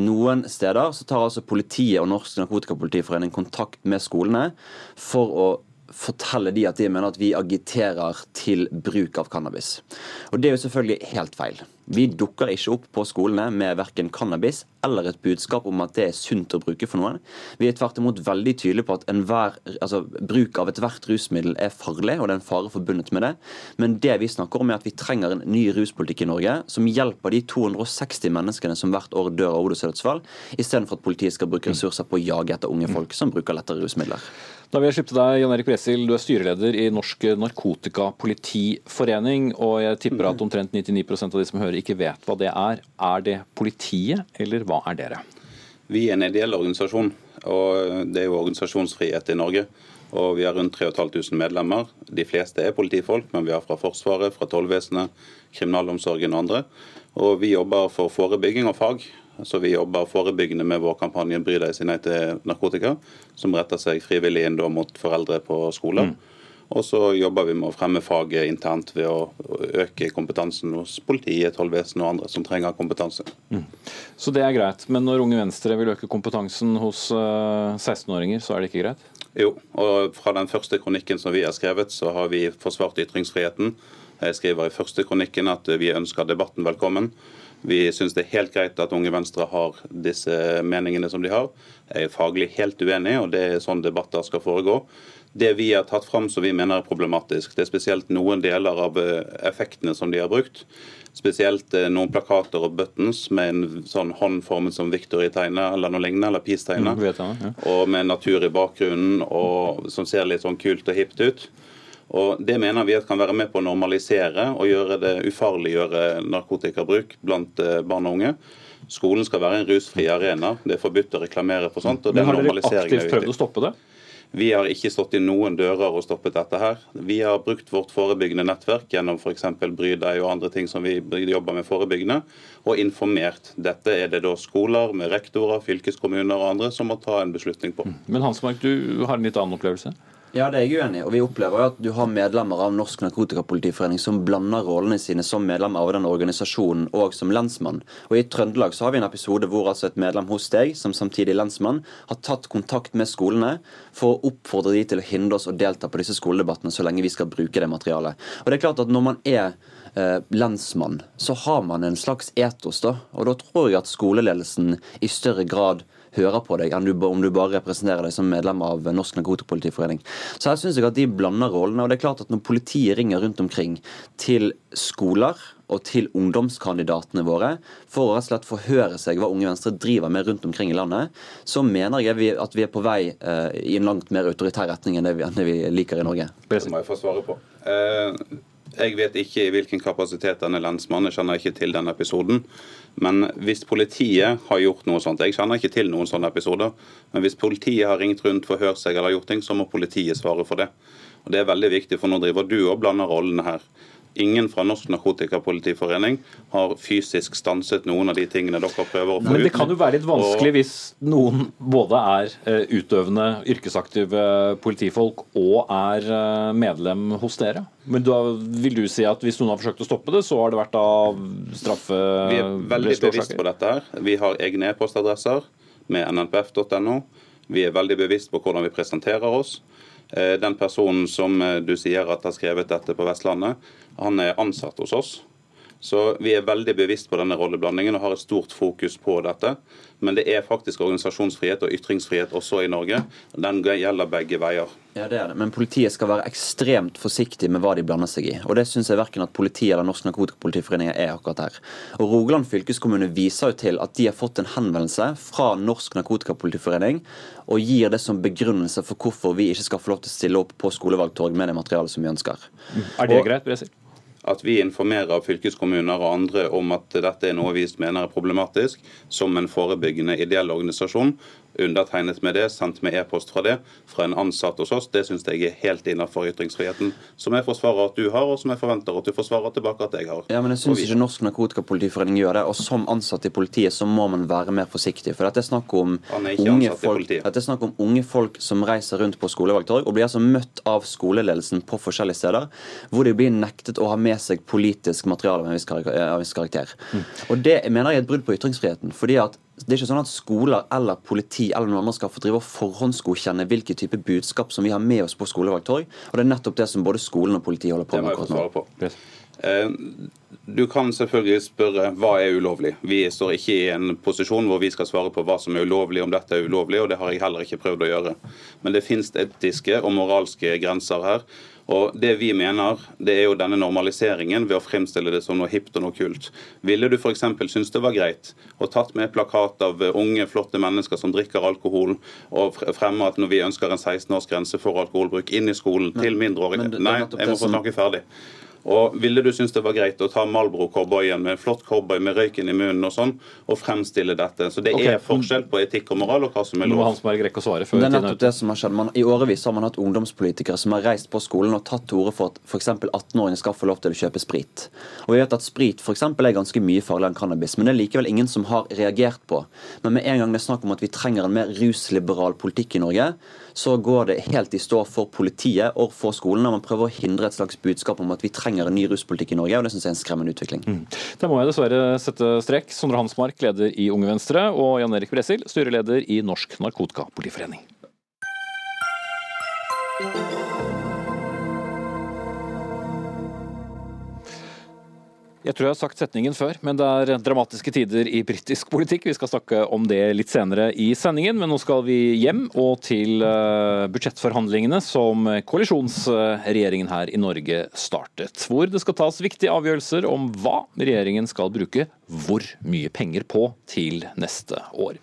Noen steder så tar altså politiet og Norsk Narkotikapolitiforening kontakt med skolene for å fortelle de at de mener at vi agiterer til bruk av cannabis. Og Det er jo selvfølgelig helt feil. Vi dukker ikke opp på skolene med verken cannabis eller et budskap om at det er sunt å bruke for noen. Vi er tvert imot veldig tydelige på at enhver, altså, bruk av ethvert rusmiddel er farlig, og det er en fare forbundet med det. Men det vi snakker om er at vi trenger en ny ruspolitikk i Norge som hjelper de 260 menneskene som hvert år dør av odelsdødsfall, istedenfor at politiet skal bruke ressurser på å jage etter unge folk som bruker lettere rusmidler. Da vil jeg slippe deg, Jan Erik Bresil, du er styreleder i Norsk Narkotikapolitiforening. Og jeg tipper at omtrent 99% av de som hører, ikke vet hva det er. Er det politiet, eller hva er dere? Vi er en ideell organisasjon, og det er jo organisasjonsfrihet i Norge. Og vi har rundt 3500 medlemmer. De fleste er politifolk, men vi har fra Forsvaret, fra tollvesenet, kriminalomsorgen og andre. Og vi jobber for forebygging og fag. Så vi jobber forebyggende med vår kampanje 'Bry deg, si nei til narkotika', som retter seg frivillig inn mot foreldre på skoler. Og så jobber vi med å fremme faget internt ved å øke kompetansen hos politiet, tollvesenet og andre som trenger kompetanse. Så det er greit. Men når Unge Venstre vil øke kompetansen hos eh, 16-åringer, så er det ikke greit? Jo, og fra den første kronikken som vi har skrevet, så har vi forsvart ytringsfriheten. Jeg skriver i første kronikken at vi ønsker debatten velkommen. Vi syns det er helt greit at Unge Venstre har disse meningene som de har. Jeg er faglig helt uenig, og det er sånn debatter skal foregå. Det vi har tatt fram som vi mener er problematisk, det er spesielt noen deler av eh, effektene som de har brukt. Spesielt eh, noen plakater og buttons med en sånn hånd formet som Victory tegner, eller noe lignende, eller Peace tegner. Mm, ja. Og med natur i bakgrunnen, og som ser litt sånn kult og hipt ut. Og Det mener vi at kan være med på å normalisere og gjøre det ufarliggjøre narkotikabruk blant eh, barn og unge. Skolen skal være en rusfri arena. Det er forbudt å reklamere for sånt. og den har dere er aktivt prøvd å stoppe det? Vi har ikke stått i noen dører og stoppet dette her. Vi har brukt vårt forebyggende nettverk gjennom f.eks. Bry deg og andre ting som vi jobber med forebyggende, og informert. Dette er det da skoler med rektorer, fylkeskommuner og andre som må ta en beslutning på. Men Hansmark, du har en litt annen opplevelse? Ja, det er jeg uenig i. Og vi opplever jo at du har medlemmer av Norsk Narkotikapolitiforening som blander rollene sine som medlem av den organisasjonen og som lensmann. Og i Trøndelag så har vi en episode hvor altså et medlem hos deg, som samtidig lensmann, har tatt kontakt med skolene for å oppfordre de til å hindre oss å delta på disse skoledebattene så lenge vi skal bruke det materialet. Og det er klart at når man er eh, lensmann, så har man en slags etos, da. Og da tror jeg at skoleledelsen i større grad hører på deg enn du, om du bare representerer deg som medlem av Norsk Narkotikapolitiforening. Så her syns jeg at de blander rollene. Og det er klart at når politiet ringer rundt omkring til skoler og til ungdomskandidatene våre for å rett og slett forhøre seg hva Unge Venstre driver med rundt omkring i landet, så mener jeg at vi er på vei eh, i en langt mer autoritær retning enn det vi, liker i Norge. Det må jeg få svare på. Eh, Jeg vet ikke i hvilken kapasitet denne lensmannen, kjenner ikke til den episoden. Men hvis politiet har gjort noe sånt Jeg kjenner ikke til noen sånne episoder. Men hvis politiet har ringt rundt, forhørt seg eller gjort ting, så må politiet svare for det. Og Det er veldig viktig, for nå driver du og blander rollene her. Ingen fra Norsk Narkotikapolitiforening har fysisk stanset noen av de tingene dere prøver å få Men det kan jo være litt vanskelig Og- hvis noen både er eh, utøvende, yrkesaktive politifolk og er eh, medlem hos dere. Men da vil du si at hvis noen har forsøkt å stoppe det, så har det vært av straffe... Vi er veldig bevisst på dette. her. Vi har egne e-postadresser med nnpf.no. Vi er veldig bevisst på hvordan vi presenterer oss. Eh, Den personen som eh, du sier at har skrevet dette på Vestlandet, han er ansatt hos oss. Så vi er veldig bevisst på denne rolleblandingen og har et stort fokus på dette. Men det er faktisk organisasjonsfrihet og ytringsfrihet også i Norge. Den gjelder begge veier. Ja, det er det. Men politiet skal være ekstremt forsiktig med hva de blander seg i. Og det syns jeg verken at politiet eller Norsk Narkotikapolitiforening er akkurat her. Og Rogaland fylkeskommune viser jo til at de har fått en henvendelse fra Norsk Narkotikapolitiforening og gir det som begrunnelse for hvorfor vi ikke skal få lov til å stille opp på skolevalgtorg med det materialet som vi ønsker. Er det Og- greit, Bresil? At vi informerer fylkeskommuner og andre om at dette er noe vi mener er problematisk, som en forebyggende ideell organisasjon. Undertegnet med det, sendt med e-post fra det, fra en ansatt hos oss, det syns jeg er helt innenfor ytringsfriheten, som jeg forsvarer at du har, og som jeg forventer at du forsvarer tilbake at jeg har. Ja, men jeg syns ikke Norsk Narkotikapolitiforening gjør det. Og som ansatt i politiet så må man være mer forsiktig. For dette er snakk om, unge folk, dette er snakk om unge folk som reiser rundt på skolevalgtorg og blir altså møtt av skoleledelsen på forskjellige steder, hvor de blir nektet å ha med seg politisk materiale av en viss karakter. karakter. Og det mener jeg er et brudd på ytringsfriheten. fordi at det er ikke sånn at skoler eller politi eller noen andre skal få drive og forhåndsgodkjenne hvilke type budskap som vi har med oss på skolevalgtorg. Og det er nettopp det som både skolen og politiet holder på med akkurat nå. Eh, Du kan selvfølgelig spørre hva er ulovlig. Vi står ikke i en posisjon hvor vi skal svare på hva som er ulovlig, om dette er ulovlig, og det har jeg heller ikke prøvd å gjøre. Men det finnes etiske og moralske grenser her. Og Det vi mener, det er jo denne normaliseringen ved å fremstille det som noe hipt og noe kult. Ville du f.eks. synes det var greit å tatt med plakat av unge, flotte mennesker som drikker alkohol, og fremme at når vi ønsker en 16-årsgrense for alkoholbruk inn i skolen til mindreårige men det er Nei, jeg må få snakke ferdig. Og Ville du synes det var greit å ta Malbro-cowboyen med flott cowboy med røyken i munnen og sånn, og fremstille dette? Så det okay. er forskjell på etikk og moral og hva som er Nå må lov. Hans Marit rekke å svare før Det er er nettopp det som har skjedd. Man, I årevis har man hatt ungdomspolitikere som har reist på skolen og tatt til orde for at f.eks. 18-åringer skal få lov til å kjøpe sprit. Og vi vet at Sprit for eksempel, er ganske mye farligere enn cannabis, men det er likevel ingen som har reagert på. Men med en gang det er snakk om at vi trenger en mer rusliberal politikk i Norge, så går det helt i stå for politiet og for skolen når Man prøver å hindre et slags budskap om at vi trenger en ny ruspolitikk i Norge, og det synes jeg er en skremmende utvikling. Det må jeg dessverre sette strek. Sondre Hansmark, leder i Unge Venstre, og Jan Erik Bresil, styreleder i Norsk Narkotikapolitiforening. Jeg tror jeg har sagt setningen før, men det er dramatiske tider i britisk politikk. Vi skal snakke om det litt senere i sendingen, men nå skal vi hjem og til eh, budsjettforhandlingene som koalisjonsregjeringen her i Norge startet. Hvor det skal tas viktige avgjørelser om hva regjeringen skal bruke hvor mye penger på til neste år.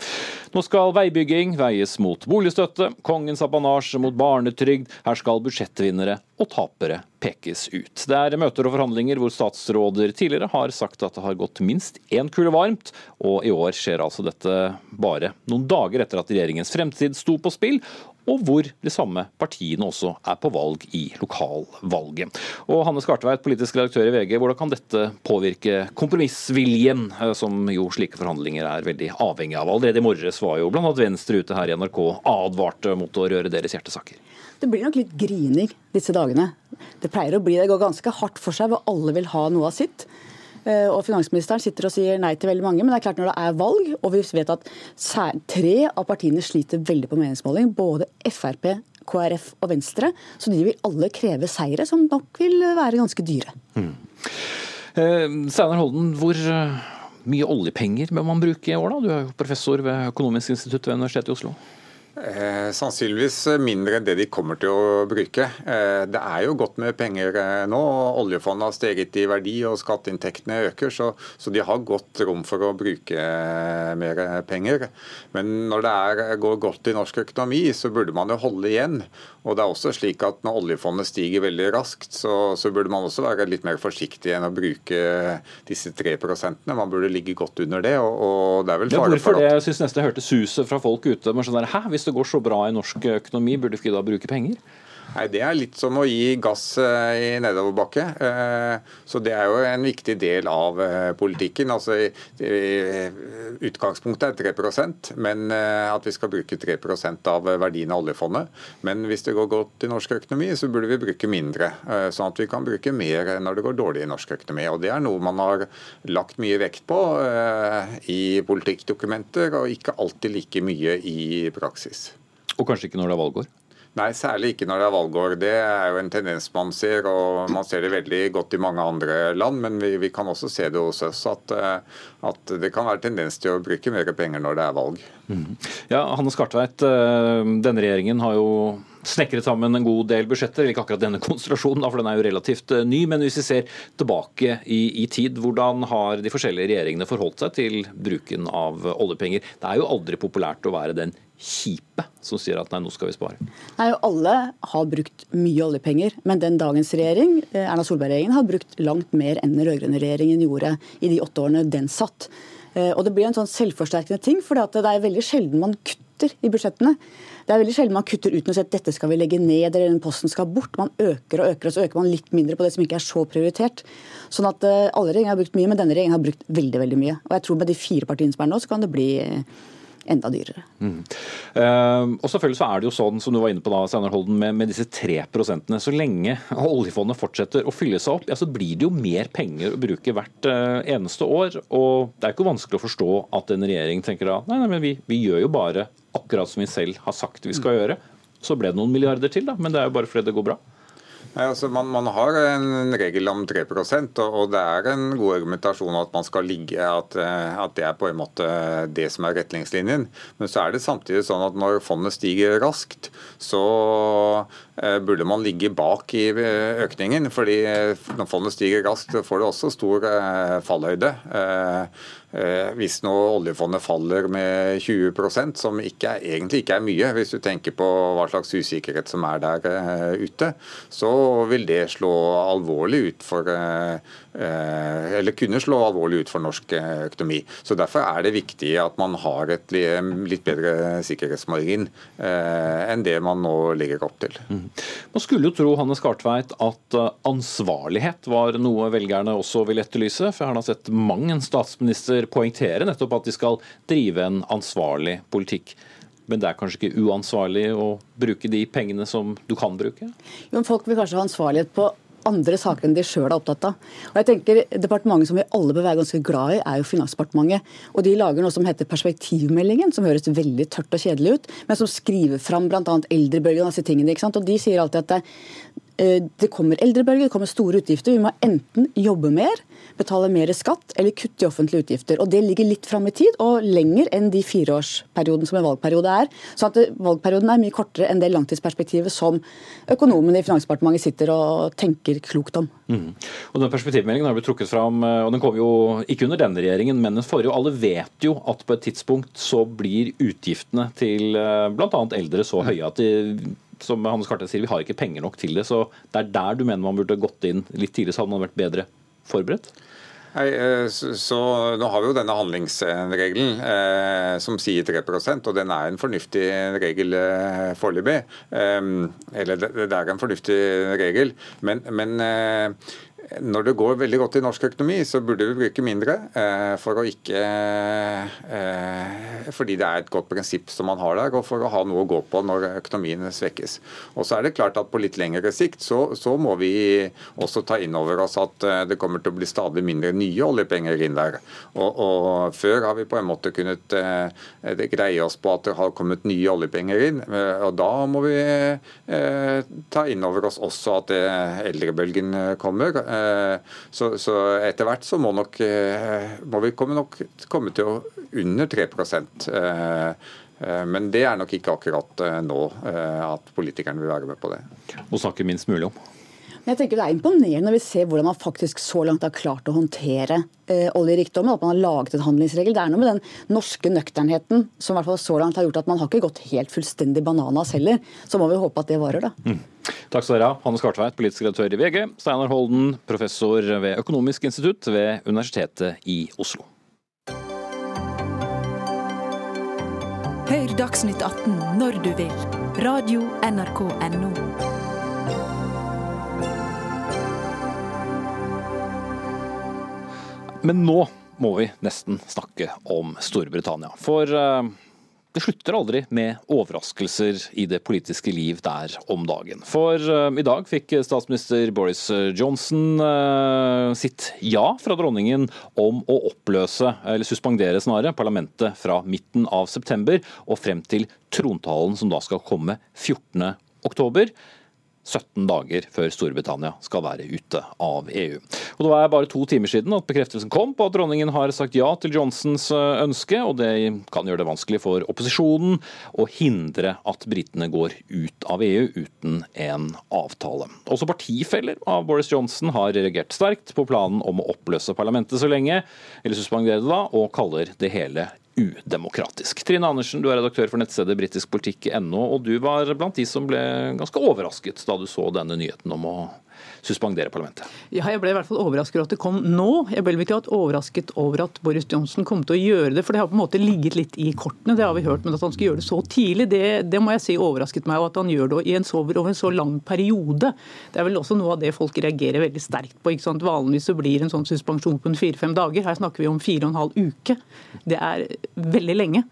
Nå skal veibygging veies mot boligstøtte, kongens apanasje mot barnetrygd. Her skal budsjettvinnere og tapere pekes ut. Det er møter og forhandlinger hvor statsråder tidligere har sagt at det har gått minst én kule varmt, og i år skjer altså dette bare noen dager etter at regjeringens fremtid sto på spill, og hvor de samme partiene også er på valg i lokalvalget. Og Hanne Skartveit, politisk redaktør i VG, hvordan kan dette påvirke kompromissviljen, eh, som jo slike forhandlinger er veldig avhengig av? Allerede i morges var jo bl.a. Venstre ute her i NRK advarte mot å røre deres hjertesaker. Det blir nok litt grining disse dagene. Det pleier å bli det går ganske hardt for seg, hvor alle vil ha noe av sitt. Eh, Og Finansministeren sitter og sier nei til veldig mange, men det er klart når det er valg, og vi vet at tre av partiene sliter veldig på meningsmåling, både Frp, KrF og Venstre, så de vil alle kreve seire, som nok vil være ganske dyre. Eh, Steinar Holden, hvor eh, mye oljepenger bør man bruke i år, da? Du er jo professor ved Økonomisk institutt ved Universitetet i Oslo. Eh, sannsynligvis mindre enn det de kommer til å bruke. Eh, det er jo godt med penger eh, nå. og Oljefondet har steget i verdi og skatteinntektene øker, så, så de har godt rom for å bruke eh, mer penger. Men når det er, går godt i norsk økonomi, så burde man jo holde igjen. Og det er også slik at Når oljefondet stiger veldig raskt, så, så burde man også være litt mer forsiktig enn å bruke disse tre prosentene. Man burde ligge godt under det. og, og det er vel Ja, fare hvorfor for det? at Jeg syns nesten jeg hørte suset fra folk ute. Men sånn der, Hæ, hvis det går så bra i norsk økonomi, burde vi da bruke penger? Nei, Det er litt som å gi gass eh, i nedoverbakke. Eh, Så det er jo en viktig del av eh, politikken. Altså, Utgangspunktet er 3% men at vi skal bruke 3 av verdien av oljefondet. Men hvis det går godt i norsk økonomi, så burde vi bruke mindre. Sånn at vi kan bruke mer når det går dårlig i norsk økonomi. Og Det er noe man har lagt mye vekt på i politikkdokumenter, og ikke alltid like mye i praksis. Og kanskje ikke når det er valgår? Nei, særlig ikke når det er valgår. Det er jo en tendens man ser, og man ser det veldig godt i mange andre land. Men vi, vi kan også se det hos oss at, eh, at det kan være tendens til å bruke mer penger når det er valg. Ja, Hanne Skartveit, eh, denne regjeringen har jo snekret sammen en god del budsjetter. Ikke akkurat denne konstellasjonen, for den er jo relativt eh, ny. Men hvis vi ser tilbake i, i tid, hvordan har de forskjellige regjeringene forholdt seg til bruken av oljepenger? Det er jo aldri populært å være den kjipe som sier at nei, nå skal vi spare. Nei, Alle har brukt mye oljepenger, men den dagens regjering, eh, Erna Solberg-regjeringen, har brukt langt mer enn den rød-grønne regjeringen gjorde i de åtte årene den satt. Eh, Og Det blir en sånn selvforsterkende ting, for det er veldig sjelden man kutter i budsjettene. Det er veldig sjelden man kutter uten å si at dette skal vi legge ned, eller den posten skal bort. Man øker og øker, og så øker man litt mindre på det som ikke er så prioritert. Sånn at uh, alle regjeringer har brukt mye, men denne regjeringen har brukt veldig veldig mye. Og jeg tror med de fire partiene som er nå, så kan det bli enda dyrere. Mm. Uh, og selvfølgelig så er det jo sånn, som du var inne på da, Steinar Holden, med, med, disse tre prosentene. Så lenge oljefondet fortsetter å fylle seg opp, ja, så blir det jo mer penger å bruke hvert uh, eneste år. Og det er ikke vanskelig å forstå at en regjering tenker da nei, nei, men vi, vi gjør jo bare akkurat som vi selv har sagt vi skal gjøre. Så ble det noen milliarder til, da, men det er jo bare fordi det går bra. Altså, man, man, har en regel om 3 og, og det er en god argumentasjon at man skal ligge, at, eh, at, det er på en måte det som er retningslinjen. Men så er det samtidig sånn at når fondet stiger raskt, så eh, burde man ligge bak i eh, økningen. fordi når fondet stiger raskt, så får det også stor fallhøyde. Hvis nå oljefondet faller med 20% som ikke er, egentlig ikke er mye, hvis du tenker på hva slags usikkerhet som er der uh, ute, så vil det slå alvorlig ut for uh, eller kunne slå alvorlig ut for norsk økonomi. Så Derfor er det viktig at man har et litt bedre sikkerhetsmargin enn det man nå legger opp til. Mm. Man skulle jo tro Hanne Skartveit, at ansvarlighet var noe velgerne også vil etterlyse. For jeg har sett mang en statsminister poengtere nettopp at de skal drive en ansvarlig politikk. Men det er kanskje ikke uansvarlig å bruke de pengene som du kan bruke? Jo, Folk vil kanskje ha ansvarlighet på andre saker enn de sjøl er opptatt av. Og jeg tenker Departementet som vi alle bør være ganske glad i, er jo Finansdepartementet. Og de lager noe som heter Perspektivmeldingen, som høres veldig tørt og kjedelig ut, men som skriver fram bl.a. eldrebølgen og disse tingene. ikke sant? Og de sier alltid at det, det kommer eldrebølge, det kommer store utgifter. Vi må enten jobbe mer, betale mer skatt eller kutte i offentlige utgifter. Og Det ligger litt fram i tid og lenger enn de fireårsperioden som en valgperiode er. Så at valgperioden er mye kortere enn det langtidsperspektivet som økonomene i Finansdepartementet sitter og tenker klokt om. Mm. Og den Perspektivmeldingen har blitt trukket fram, eh, og den kom jo ikke under denne regjeringen, men den forrige. Alle vet jo at på et tidspunkt så blir utgiftene til eh, bl.a. eldre så høye at de som Hannes Karte sier, vi har ikke penger nok til det. Så det er der du mener man burde gått inn litt tidligere, så hadde man vært bedre forberedt? Nei, eh, så, så, Nå har vi jo denne handlingsregelen eh, som sier 3% og den er en fornuftig regel eh, foreløpig. Eh, eller det, det, er en fornuftig regel, men, men eh, når det går veldig godt i norsk økonomi, så burde vi bruke mindre. Eh, for ikke eh, Fordi det er et godt prinsipp som man har der, og for å ha noe å gå på når økonomien svekkes. Og så er det klart at på litt lengre sikt så, så må vi også ta inn over oss at eh, det kommer til å bli stadig mindre nye oljepenger inn der. Og, og Før har vi på en måte kunnet greie oss på at det har kommet nye oljepenger inn. og Da må vi ta inn over oss også at eldrebølgen kommer. Eh, så, så etter hvert så må, nok, eh, må vi komme, nok, komme til å under 3 eh, men det er nok ikke akkurat nå at politikerne vil være med på det. Og snakke minst mulig om. Jeg tenker Det er imponerende når vi ser hvordan man faktisk så langt har klart å håndtere eh, oljerikdommen. At man har laget en handlingsregel. Det er noe med den norske nøkternheten som i hvert fall så langt har gjort at man har ikke gått helt fullstendig bananas heller. Så må vi håpe at det varer, da. Mm. Takk skal dere ha. Hannes Skartveit, politisk redaktør i VG. Steinar Holden, professor ved Økonomisk institutt ved Universitetet i Oslo. Hør Dagsnytt 18 når du vil. Radio NRK Radio.nrk.no. Men nå må vi nesten snakke om Storbritannia. For uh, det slutter aldri med overraskelser i det politiske liv der om dagen. For uh, i dag fikk statsminister Boris Johnson uh, sitt ja fra dronningen om å oppløse, eller suspendere snarere, parlamentet fra midten av september og frem til trontalen som da skal komme 14. oktober. 17 dager før Storbritannia skal være ute av EU. Og Det var bare to timer siden at bekreftelsen kom på at dronningen har sagt ja til Johnsons eh, ønske, og det kan gjøre det vanskelig for opposisjonen å hindre at britene går ut av EU uten en avtale. Også partifeller av Boris Johnson har reagert sterkt på planen om å oppløse parlamentet så lenge, eller suspendere det da, og kaller det hele udemokratisk. Trine Andersen, du er redaktør for nettstedet britiskpolitikk.no, og du var blant de som ble ganske overrasket da du så denne nyheten om å suspendere parlamentet? Ja, jeg ble i hvert fall overrasket over at det kom nå. Jeg ble ikke overrasket over at Boris Johnson kom til å gjøre det, for det har på en måte ligget litt i kortene. Det har vi hørt, men at han skulle gjøre det så tidlig, det, det må jeg si overrasket meg. Og at han gjør det i en så, over en så lang periode. Det er vel også noe av det folk reagerer veldig sterkt på. ikke sant? Vanligvis så blir en sånn suspensjon på fire-fem dager. Her snakker vi om fire og en halv uke. Det er veldig lenge.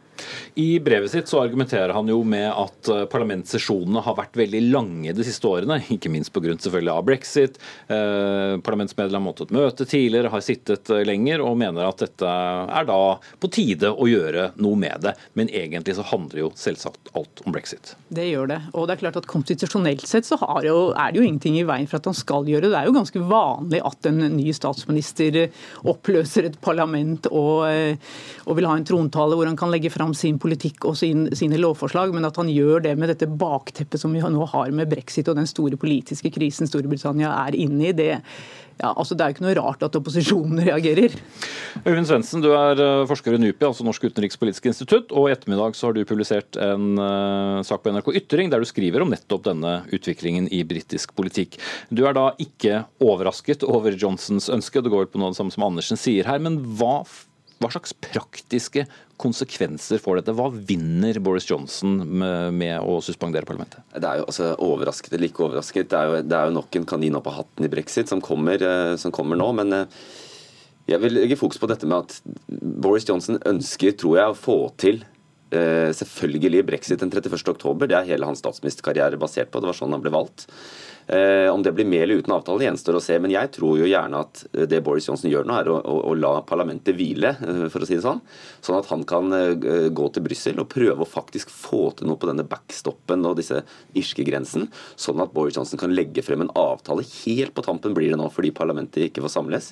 I brevet sitt så argumenterer han jo med at eh, parlamentssesjonene har vært veldig lange de siste årene, ikke minst pga. selvfølgelig av brexit. Eh, parlamentsmedlem har måttet møte tidligere, har sittet eh, lenger og mener at dette er da på tide å gjøre noe med det. Men egentlig så handler jo selvsagt alt om brexit. Det gjør det. Og det er klart at konstitusjonelt sett så jo, er det jo ingenting i veien for at han skal gjøre det. Det er jo ganske vanlig at en ny statsminister oppløser et parlament og, og vil ha en trontale hvor han kan legge fram fram sin politikk og sin, sine lovforslag, men at han gjør det med dette bakteppet som vi nå har med brexit og den store politiske krisen Storbritannia er inne i, det, ja, altså Det er jo ikke noe rart at opposisjonen reagerer. Øyvind Svendsen, du er eh, forsker i NUPI, altså Norsk utenrikspolitisk institutt. og I ettermiddag så har du publisert en uh, sak på NRK Ytring der du skriver om nettopp denne utviklingen i britisk politikk. Du er da ikke overrasket over Johnsons ønske, det går på noe av det samme som Andersen sier her. Men hva hva slags praktiske konsekvenser får dette? Hva vinner Boris Johnson med, med å suspendere parlamentet? Det er jo altså, overrasket eller ikke overrasket. Det er, jo, det er jo nok en kanin opp hatten i brexit som kommer, eh, som kommer nå. men eh, jeg vil legge fokus på dette med at Boris Johnson ønsker, tror jeg, å få til eh, selvfølgelig brexit den 31.10. Det er hele hans statsministerkarriere basert på. Det var sånn han ble valgt. Eh, om det blir med eller uten avtale, gjenstår å se. Men jeg tror jo gjerne at det Boris Johnson gjør nå, er å, å, å la parlamentet hvile, eh, for å si det sånn. Sånn at han kan eh, gå til Brussel og prøve å faktisk få til noe på denne backstoppen og disse irskegrensen, sånn at Boris Johnson kan legge frem en avtale. Helt på tampen blir det nå, fordi parlamentet ikke får samles.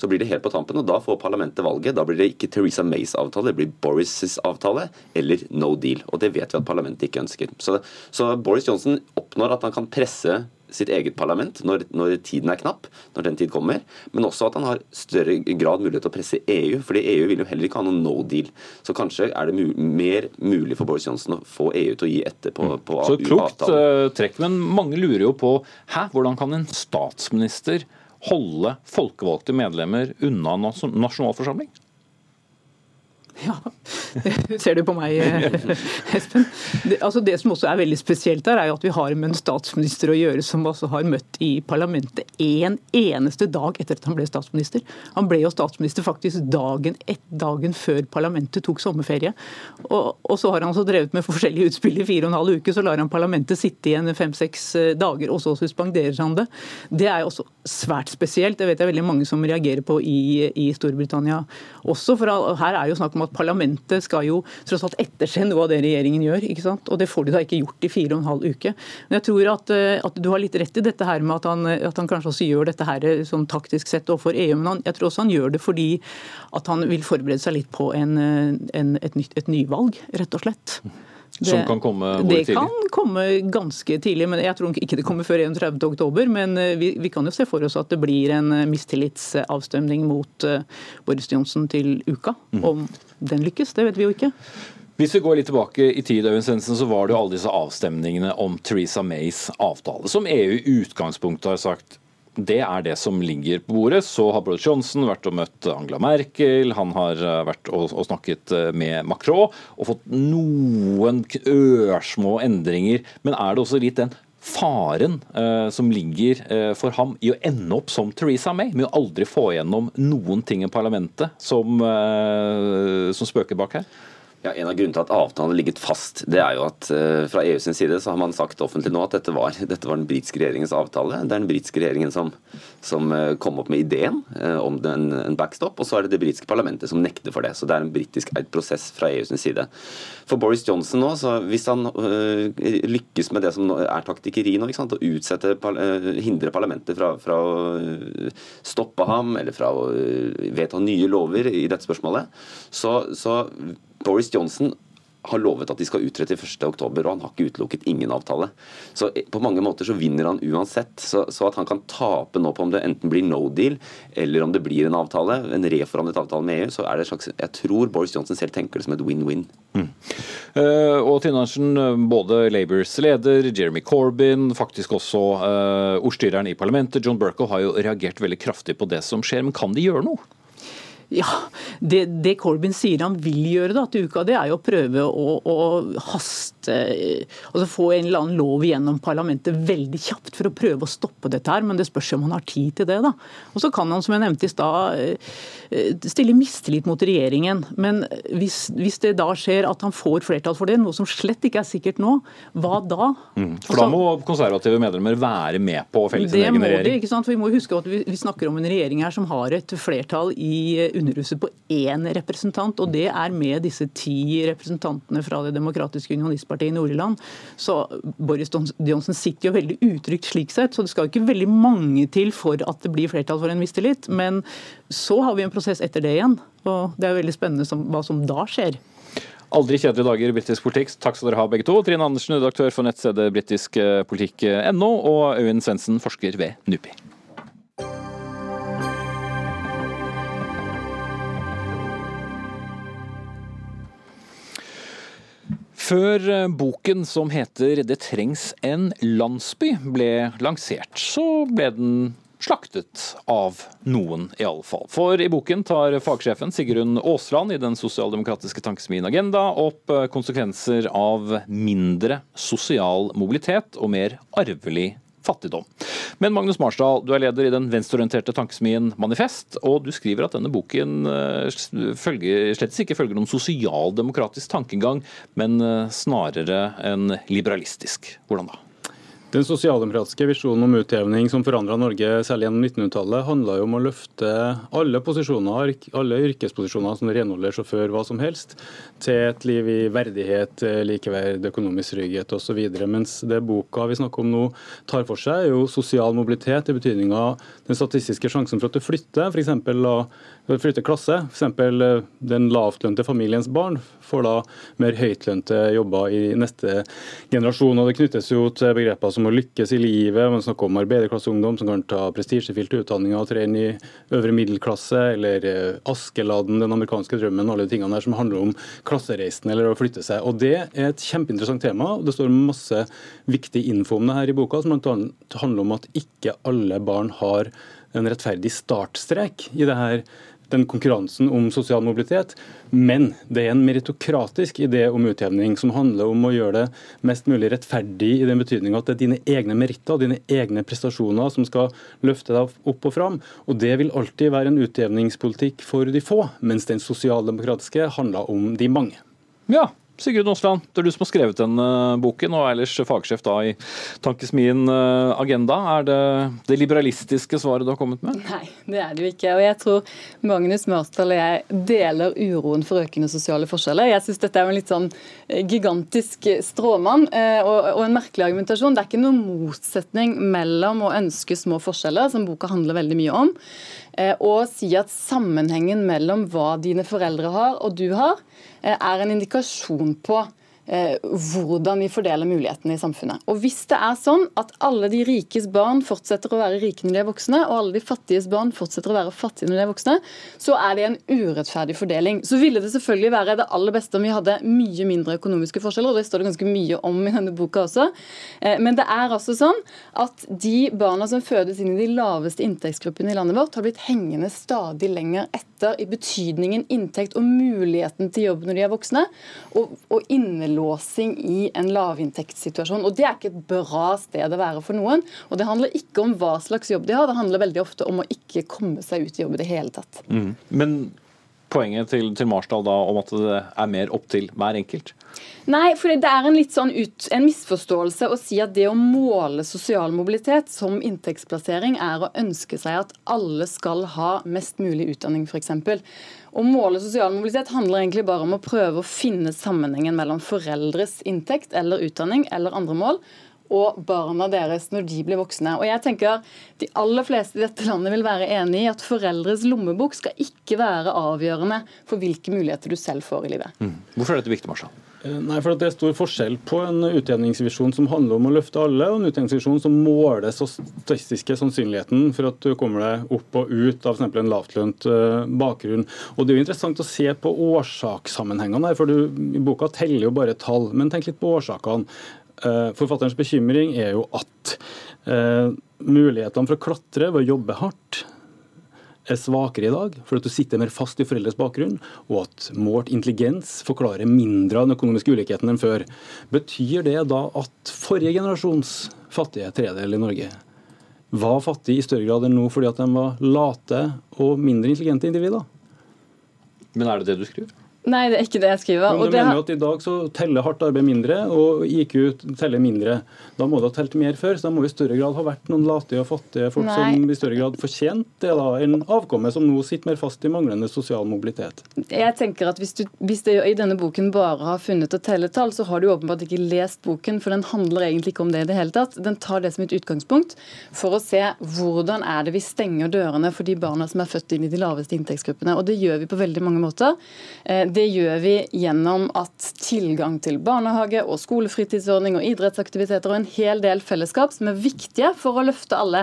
Så blir det helt på tampen, og da får parlamentet valget. Da blir det ikke Theresa Mays avtale, det blir Boris' avtale eller no deal. Og det vet vi at parlamentet ikke ønsker. Så, så Boris Johnson oppnår at han kan presse sitt eget parlament når, når, tiden er knapp, når den tid kommer. Men også at han har større grad mulighet til å presse EU, fordi EU vil jo heller ikke ha noen no deal. Så kanskje er det mu mer mulig for Boris Johnson å få EU til å gi etter på, på Så klokt uh, trekk, men mange lurer jo på hæ, hvordan kan en statsminister holde folkevalgte medlemmer unna nasjonalforsamling? Ja, det ser du på meg, eh, Espen. Det, altså det som også er veldig spesielt her, er jo at vi har med en statsminister å gjøre som også har møtt i parlamentet en eneste dag etter at han ble statsminister. Han ble jo statsminister faktisk dagen, ett dagen før parlamentet tok sommerferie. Og, og så har han altså drevet med forskjellige utspill i fire og en halv uke. Så lar han parlamentet sitte igjen fem-seks eh, dager, og så suspenderer han det. Det er jo også svært spesielt. Det vet jeg veldig mange som reagerer på i, i Storbritannia også. For her er jo snakk om at parlamentet skal jo tross alt etterse noe av det regjeringen gjør. ikke sant? Og det får de da ikke gjort i fire og en halv uke. Men jeg tror at, eh, at du har litt rett i dette her med at han, at han kanskje også gjør dette her eh, sånn taktisk sett overfor EU. Men han, jeg tror også han gjør det fordi at han vil forberede seg litt på en, eh, en, et, nytt, et nyvalg, rett og slett. Det, som kan komme hvor tidlig? Det kan komme ganske tidlig. men Jeg tror ikke det kommer før 31.10. Men vi, vi, kan jo se for oss at det blir en mistillitsavstemning mot Boris Johnsen til uka. Mm. Om den lykkes, det vet vi jo ikke. Hvis vi går litt tilbake i tid, så var det jo alle disse avstemningene om Theresa Mays avtale, som EU i utgangspunktet har sagt det er det som ligger på bordet. Så har Boris Johnson vært og møtt Angela Merkel, han har eh, vært og, snakket eh, med Macron og fått noen ørsmå endringer. Men er det også litt den faren eh, som ligger eh, for ham i å ende opp som Theresa May, med å aldri få igjennom noen ting i parlamentet som, eh, som spøker bak her? Ja, En av grunnene til at avtalen har ligget fast, det er jo at uh, fra EUs side så har man sagt offentlig nå at dette var, dette var den britiske regjeringens avtale. Det er den britiske regjeringen som, som uh, kom opp med ideen uh, om den, en backstop, og så er det det britiske parlamentet som nekter for det. Så det er en britisk eid prosess fra EUs side. For Boris Johnson nå, så hvis han lykkes med det som er taktikkeri nå, ikke sant, å utsette, hindre parlamentet fra, fra, å stoppe ham eller fra å vedta nye lover i dette spørsmålet, så, så Boris Johnson har lovet at de skal ut 31.10, og han har ikke utelukket ingen avtale. Så på mange måter så vinner han uansett. Så, så, at han kan tape nå på om det enten blir no deal, eller om det blir en avtale, en reforhandlet avtale med EU, så er det slags Jeg tror Boris Johnson selv tenker det som et win-win. Mm. Uh, og Trine både Labours leder, Jeremy Corbyn, faktisk også uh, ordstyreren i parlamentet, John Burkow, har jo reagert veldig kraftig på det som skjer. Men kan de gjøre noe? Ja, det, det, Corbyn sier han vil gjøre da, til uka, det er jo å prøve å, å haste altså Få en eller annen lov gjennom parlamentet veldig kjapt for å prøve å stoppe dette her. Men det spørs om han har tid til det. da. Og så kan han, som jeg nevnte i stad, eh, stille mistillit mot regjeringen. Men hvis, hvis, det da skjer at han får flertall for det, noe som slett ikke er sikkert nå, hva da? Mm. For da må konservative medlemmer være med på å felle sin egen regjering? Det må de, ikke sant? For Vi må huske at vi, vi snakker om en regjering her som har et flertall i Underhuset på én representant, og det er med disse ti representantene fra Det demokratiske unionistpartiet i Nord-Irland. Så Boris Johnson sitter jo veldig utrygt slik sett, så det skal ikke veldig mange til for at det blir flertall for en mistillit. Men så har vi en prosess etter det igjen, og det er veldig spennende som, hva som da skjer. Aldri kjedelige dager i britisk politikk. Takk skal dere ha begge to. Trine Andersen, redaktør for nettstedet britiskpolitikk.no, og Øyvind Svendsen, forsker ved NUPI. Før eh, boken som heter 'Det trengs en landsby' ble lansert, så ble den slaktet av noen, i alle fall. For i boken tar fagsjefen Sigrun Aasland i den sosialdemokratiske tankesmien Agenda opp eh, konsekvenser av mindre sosial mobilitet og mer arvelig fattigdom. Men Magnus Marsdal, du er leder i den venstreorienterte tankesmien Manifest, og du skriver at denne boken eh, følger, slett ikke følger noen sosialdemokratisk tankegang, men eh, snarere en liberalistisk. Hvordan da? Den sosialdemokratiske visjonen om utjevning som forandra Norge særlig gjennom 1900-tallet, handla om å løfte alle posisjoner, alle yrkesposisjoner som renholder, sjåfør, hva som helst, til et liv i verdighet, likeverd, økonomisk trygghet osv. Mens det boka vi snakker om nå tar for seg, er jo sosial mobilitet i betydninga den statistiske sjansen for at du flytter, f.eks. flytter klasse. F.eks. den lavtlønte familiens barn får da mer høytlønte jobber i neste generasjon. og Det knyttes jo til begreper som å lykkes i livet. Man snakker om arbeiderklasseungdom som kan ta prestisjefylte utdanninger og tre inn i øvre middelklasse, eller eh, Askeladden, den amerikanske drømmen, alle de tingene der som handler om klassereisen eller å flytte seg. Og Det er et kjempeinteressant tema. og Det står masse viktig info om det her i boka, som bl.a. handler om at ikke alle barn har en rettferdig startstrek i det her den konkurransen om sosial mobilitet. Men det er en meritokratisk idé om utjevning som handler om å gjøre det mest mulig rettferdig i den betydning at det er dine egne meritter dine egne prestasjoner som skal løfte deg opp og fram. Og det vil alltid være en utjevningspolitikk for de få, mens den sosialdemokratiske handler om de mange. Ja, Sigurd Aasland, det er du som har skrevet denne boken, og ellers fagsjef da i Tankesmien eh, Agenda. Er det det liberalistiske svaret du har kommet med? Nei, det er det jo ikke. Og jeg tror Magnus Mørsdal og jeg deler uroen for økende sosiale forskjeller. Jeg syns dette er en litt sånn eh, gigantisk stråmann eh, og en merkelig argumentasjon. Det er ikke noen motsetning mellom å ønske små forskjeller, som boka handler veldig mye om, og si at sammenhengen mellom hva dine foreldre har og du har, Eh, er en indikasjon på Eh, hvordan vi fordeler mulighetene i samfunnet. Og Hvis det er sånn at alle de rikes barn fortsetter å være rike når de er voksne, og alle de fattiges barn fortsetter å være fattige når de er voksne, så er det en urettferdig fordeling. Så ville det selvfølgelig være det aller beste om vi hadde mye mindre økonomiske forskjeller, og det står det ganske mye om i denne boka også. Eh, men det er altså sånn at de barna som fødes inn i de laveste inntektsgruppene i landet vårt, har blitt hengende stadig lenger etter i betydningen inntekt og muligheten til jobb når de er voksne, og, og innelåsing i en lavinntektssituasjon. Og Det er ikke et bra sted å være for noen. Og Det handler ikke om hva slags jobb de har, det handler veldig ofte om å ikke komme seg ut i jobb i det hele tatt. Mm. Men poenget til, til Marsdal da om at det er mer opp til hver enkelt? Nei, for det er en litt sånn ut, en misforståelse å si at det å måle sosial mobilitet som inntektsplassering er å ønske seg at alle skal ha mest mulig utdanning, f.eks. Å måle sosial mobilitet handler egentlig bare om å prøve å finne sammenhengen mellom foreldres inntekt eller utdanning eller andre mål, og barna deres når de blir voksne. Og jeg tenker De aller fleste i dette landet vil være enig i at foreldres lommebok skal ikke være avgjørende for hvilke muligheter du selv får i livet. Mm. Hvorfor er dette viktig, Marsha? Eh, nei, for Det er stor forskjell på en utjevningsvisjon som handler om å løfte alle, og en utjevningsvisjon som måler så statistiske sannsynligheten for at du kommer deg opp og ut av f.eks. en lavtlønt eh, bakgrunn. Og Det er jo interessant å se på årsakssammenhengene her, for du i boka teller jo bare tall. Men tenk litt på årsakene. Eh, forfatterens bekymring er jo at mulighetene for å klatre ved å jobbe hardt er svakere i dag, fordi at du sitter mer fast i foreldres bakgrunn, og at målt intelligens forklarer mindre av den økonomiske ulikheten enn før. Betyr det da at forrige generasjons fattige tredel i Norge var fattige i større grad enn nå fordi at de var late og mindre intelligente individer? Men er det det du skriver? Nei, det er ikke det jeg skriver. Men du mener jo at I dag så teller hardt arbeid mindre, og IQ teller mindre. Da må det ha telt mer før, så da må vi i større grad ha vært noen late og fattige folk Nei. som i større grad fortjent det da, enn avkommet som nå sitter mer fast i manglende sosial mobilitet. Jeg tenker at Hvis du hvis det i denne boken bare har funnet å telle tall, så har du åpenbart ikke lest boken, for den handler egentlig ikke om det i det hele tatt. Den tar det som et utgangspunkt for å se hvordan er det vi stenger dørene for de barna som er født inn i de laveste inntektsgruppene. Og det gjør vi på veldig mange måter. Det gjør vi gjennom at tilgang til barnehage og skolefritidsordning og idrettsaktiviteter og en hel del fellesskap som er viktige for å løfte alle,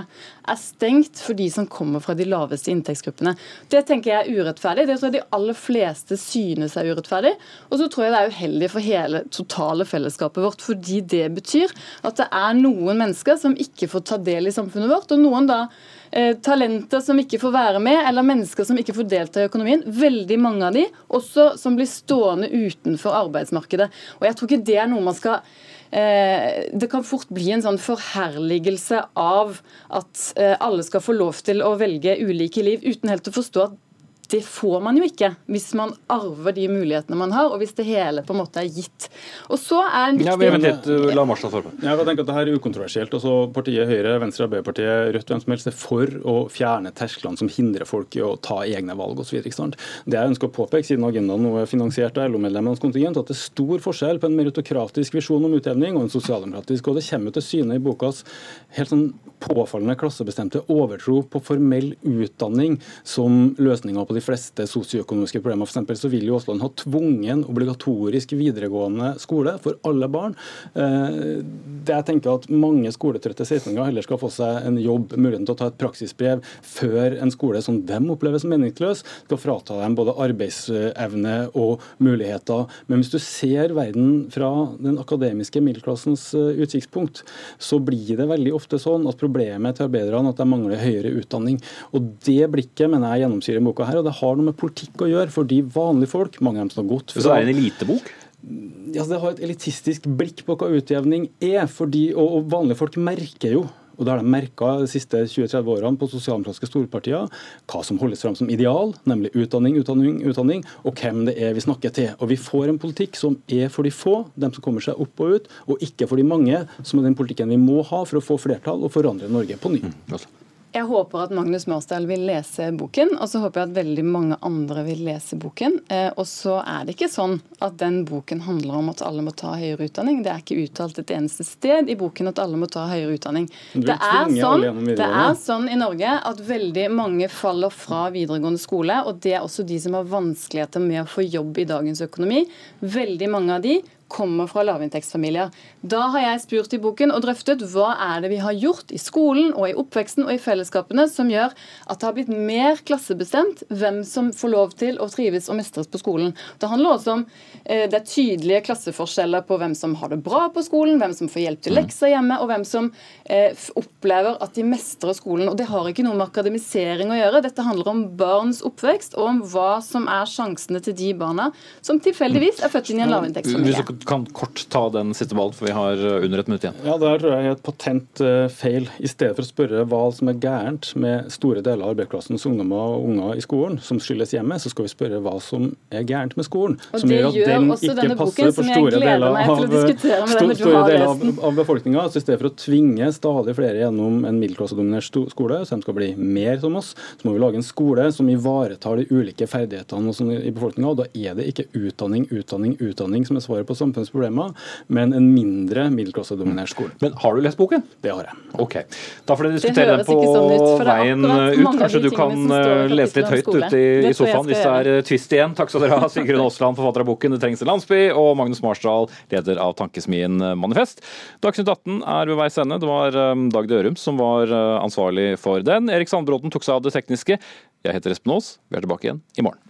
er stengt for de som kommer fra de laveste inntektsgruppene. Det tenker jeg er urettferdig. Det tror jeg de aller fleste synes er urettferdig. Og så tror jeg det er uheldig for hele totale fellesskapet vårt, fordi det betyr at det er noen mennesker som ikke får ta del i samfunnet vårt, og noen da talenter som ikke får være med, eller mennesker som ikke får delta i økonomien. Veldig mange av de, også som blir stående utenfor arbeidsmarkedet. Og jeg tror ikke det er noe man skal eh, det kan fort bli en sånn forherligelse av at eh, alle skal få lov til å velge ulike liv, uten helt å forstå at det får man jo ikke hvis man arver de mulighetene man har, og hvis det hele på en måte er gitt. Og så er en viktig... Ja, men litt, la Marsdal svare Jeg tenker at det her er ukontroversielt. Også partiet Høyre, Venstre, Arbeiderpartiet, Rødt hvem som helst er for å fjerne tersklene som hindrer folk i å ta egne valg osv. Det jeg ønsker å påpeke, siden agendaen nå er finansiert av LO-medlemmenes kontingent, at det er stor forskjell på en meritokratisk visjon om utjevning og en sosialdemokratisk. Og det kommer til syne i bokas helt sånn påfallende klassebestemte overtro på formell utdanning som løsninga på de fleste sosioøkonomiske problemer. For eksempel så vil jo Aasland ha tvungen obligatorisk videregående skole for alle barn. Eh, det jeg tenker at Mange skoletrøtte 16-åringer heller skal få seg en jobb, muligheten til å ta et praksisbrev før en skole som dem oppleves som meningsløs, skal frata dem både arbeidsevne og muligheter. Men hvis du ser verden fra den akademiske middelklassens eh, utsiktspunkt, så blir det veldig ofte sånn at problemet til arbeiderne at de mangler høyere utdanning. Og Det blikket mener jeg gjennomsyrer boka her, og det har noe med politikk å gjøre. Fordi vanlige folk, mange av dem som har gått fra Så det er en elitebok? Ja, Det har et elitistisk blikk på hva utjevning er. Fordi, og, og vanlige folk merker jo og det har de merka de siste 20-30 årene på sosialdemokratiske storpartier hva som holdes fram som ideal, nemlig utdanning, utdanning, utdanning, og hvem det er vi snakker til. Og Vi får en politikk som er for de få, dem som kommer seg opp og ut, og ikke for de mange, som er den politikken vi må ha for å få flertall og forandre Norge på ny. Mm, jeg håper at Magnus Marsdal vil lese boken, og så håper jeg at veldig mange andre vil lese boken. Eh, og så er det ikke sånn at den boken handler om at alle må ta høyere utdanning. Det er ikke uttalt et eneste sted i boken at alle må ta høyere utdanning. Det er, sånn, det er sånn i Norge at veldig mange faller fra videregående skole, og det er også de som har vanskeligheter med å få jobb i dagens økonomi. Veldig mange av de kommer fra lavinntektsfamilier. Da har jeg spurt i boken og drøftet hva er det vi har gjort i skolen og i oppveksten og i fellesskapene som gjør at det har blitt mer klassebestemt hvem som får lov til å trives og mestres på skolen. Det handler også om eh, det er tydelige klasseforskjeller på hvem som har det bra på skolen, hvem som får hjelp til lekser hjemme, og hvem som eh, opplever at de mestrer skolen. Og Det har ikke noe med akademisering å gjøre. Dette handler om barns oppvekst og om hva som er sjansene til de barna som tilfeldigvis er født inn i en lavinntektsfamilie kan kort ta den siste ballen, for vi har eh, under et minutt igjen. Ja, Der tror jeg er et patent uh, feil. I stedet for å spørre hva som er gærent med store deler av arbeidsklassens ungdommer og unger i skolen, som skyldes hjemme, så skal vi spørre hva som er gærent med skolen. Og som gjør at den ikke passer for store deler av, store deler av, av befolkninga. Så I stedet for å tvinge stadig flere gjennom en middelklassedominert skole, så de skal bli mer som oss, så må vi lage en skole som ivaretar de ulike ferdighetene i befolkninga. Da er det ikke utdanning, utdanning, utdanning som er svaret på samfunnets problemer, men en mindre middelklassedominert skole. Men har du lest boken? Det har jeg. Ok. Da får dere diskutere den på sånn ut, veien ut. Kanskje du kan eh, lese litt høyt ute i, i sofaen hvis det er tvist igjen. Takk skal dere ha, Sigrun Aasland, forfatter av boken 'Det trengs en landsby', og Magnus Marsdal, leder av Tankesmien Manifest. Dagsnytt 18 er ved veis ende. Det var eh, Dag Dørum som var eh, ansvarlig for den. Erik Sandbråten tok seg av det tekniske. Jeg heter Espen Aas. Vi er tilbake igjen i morgen.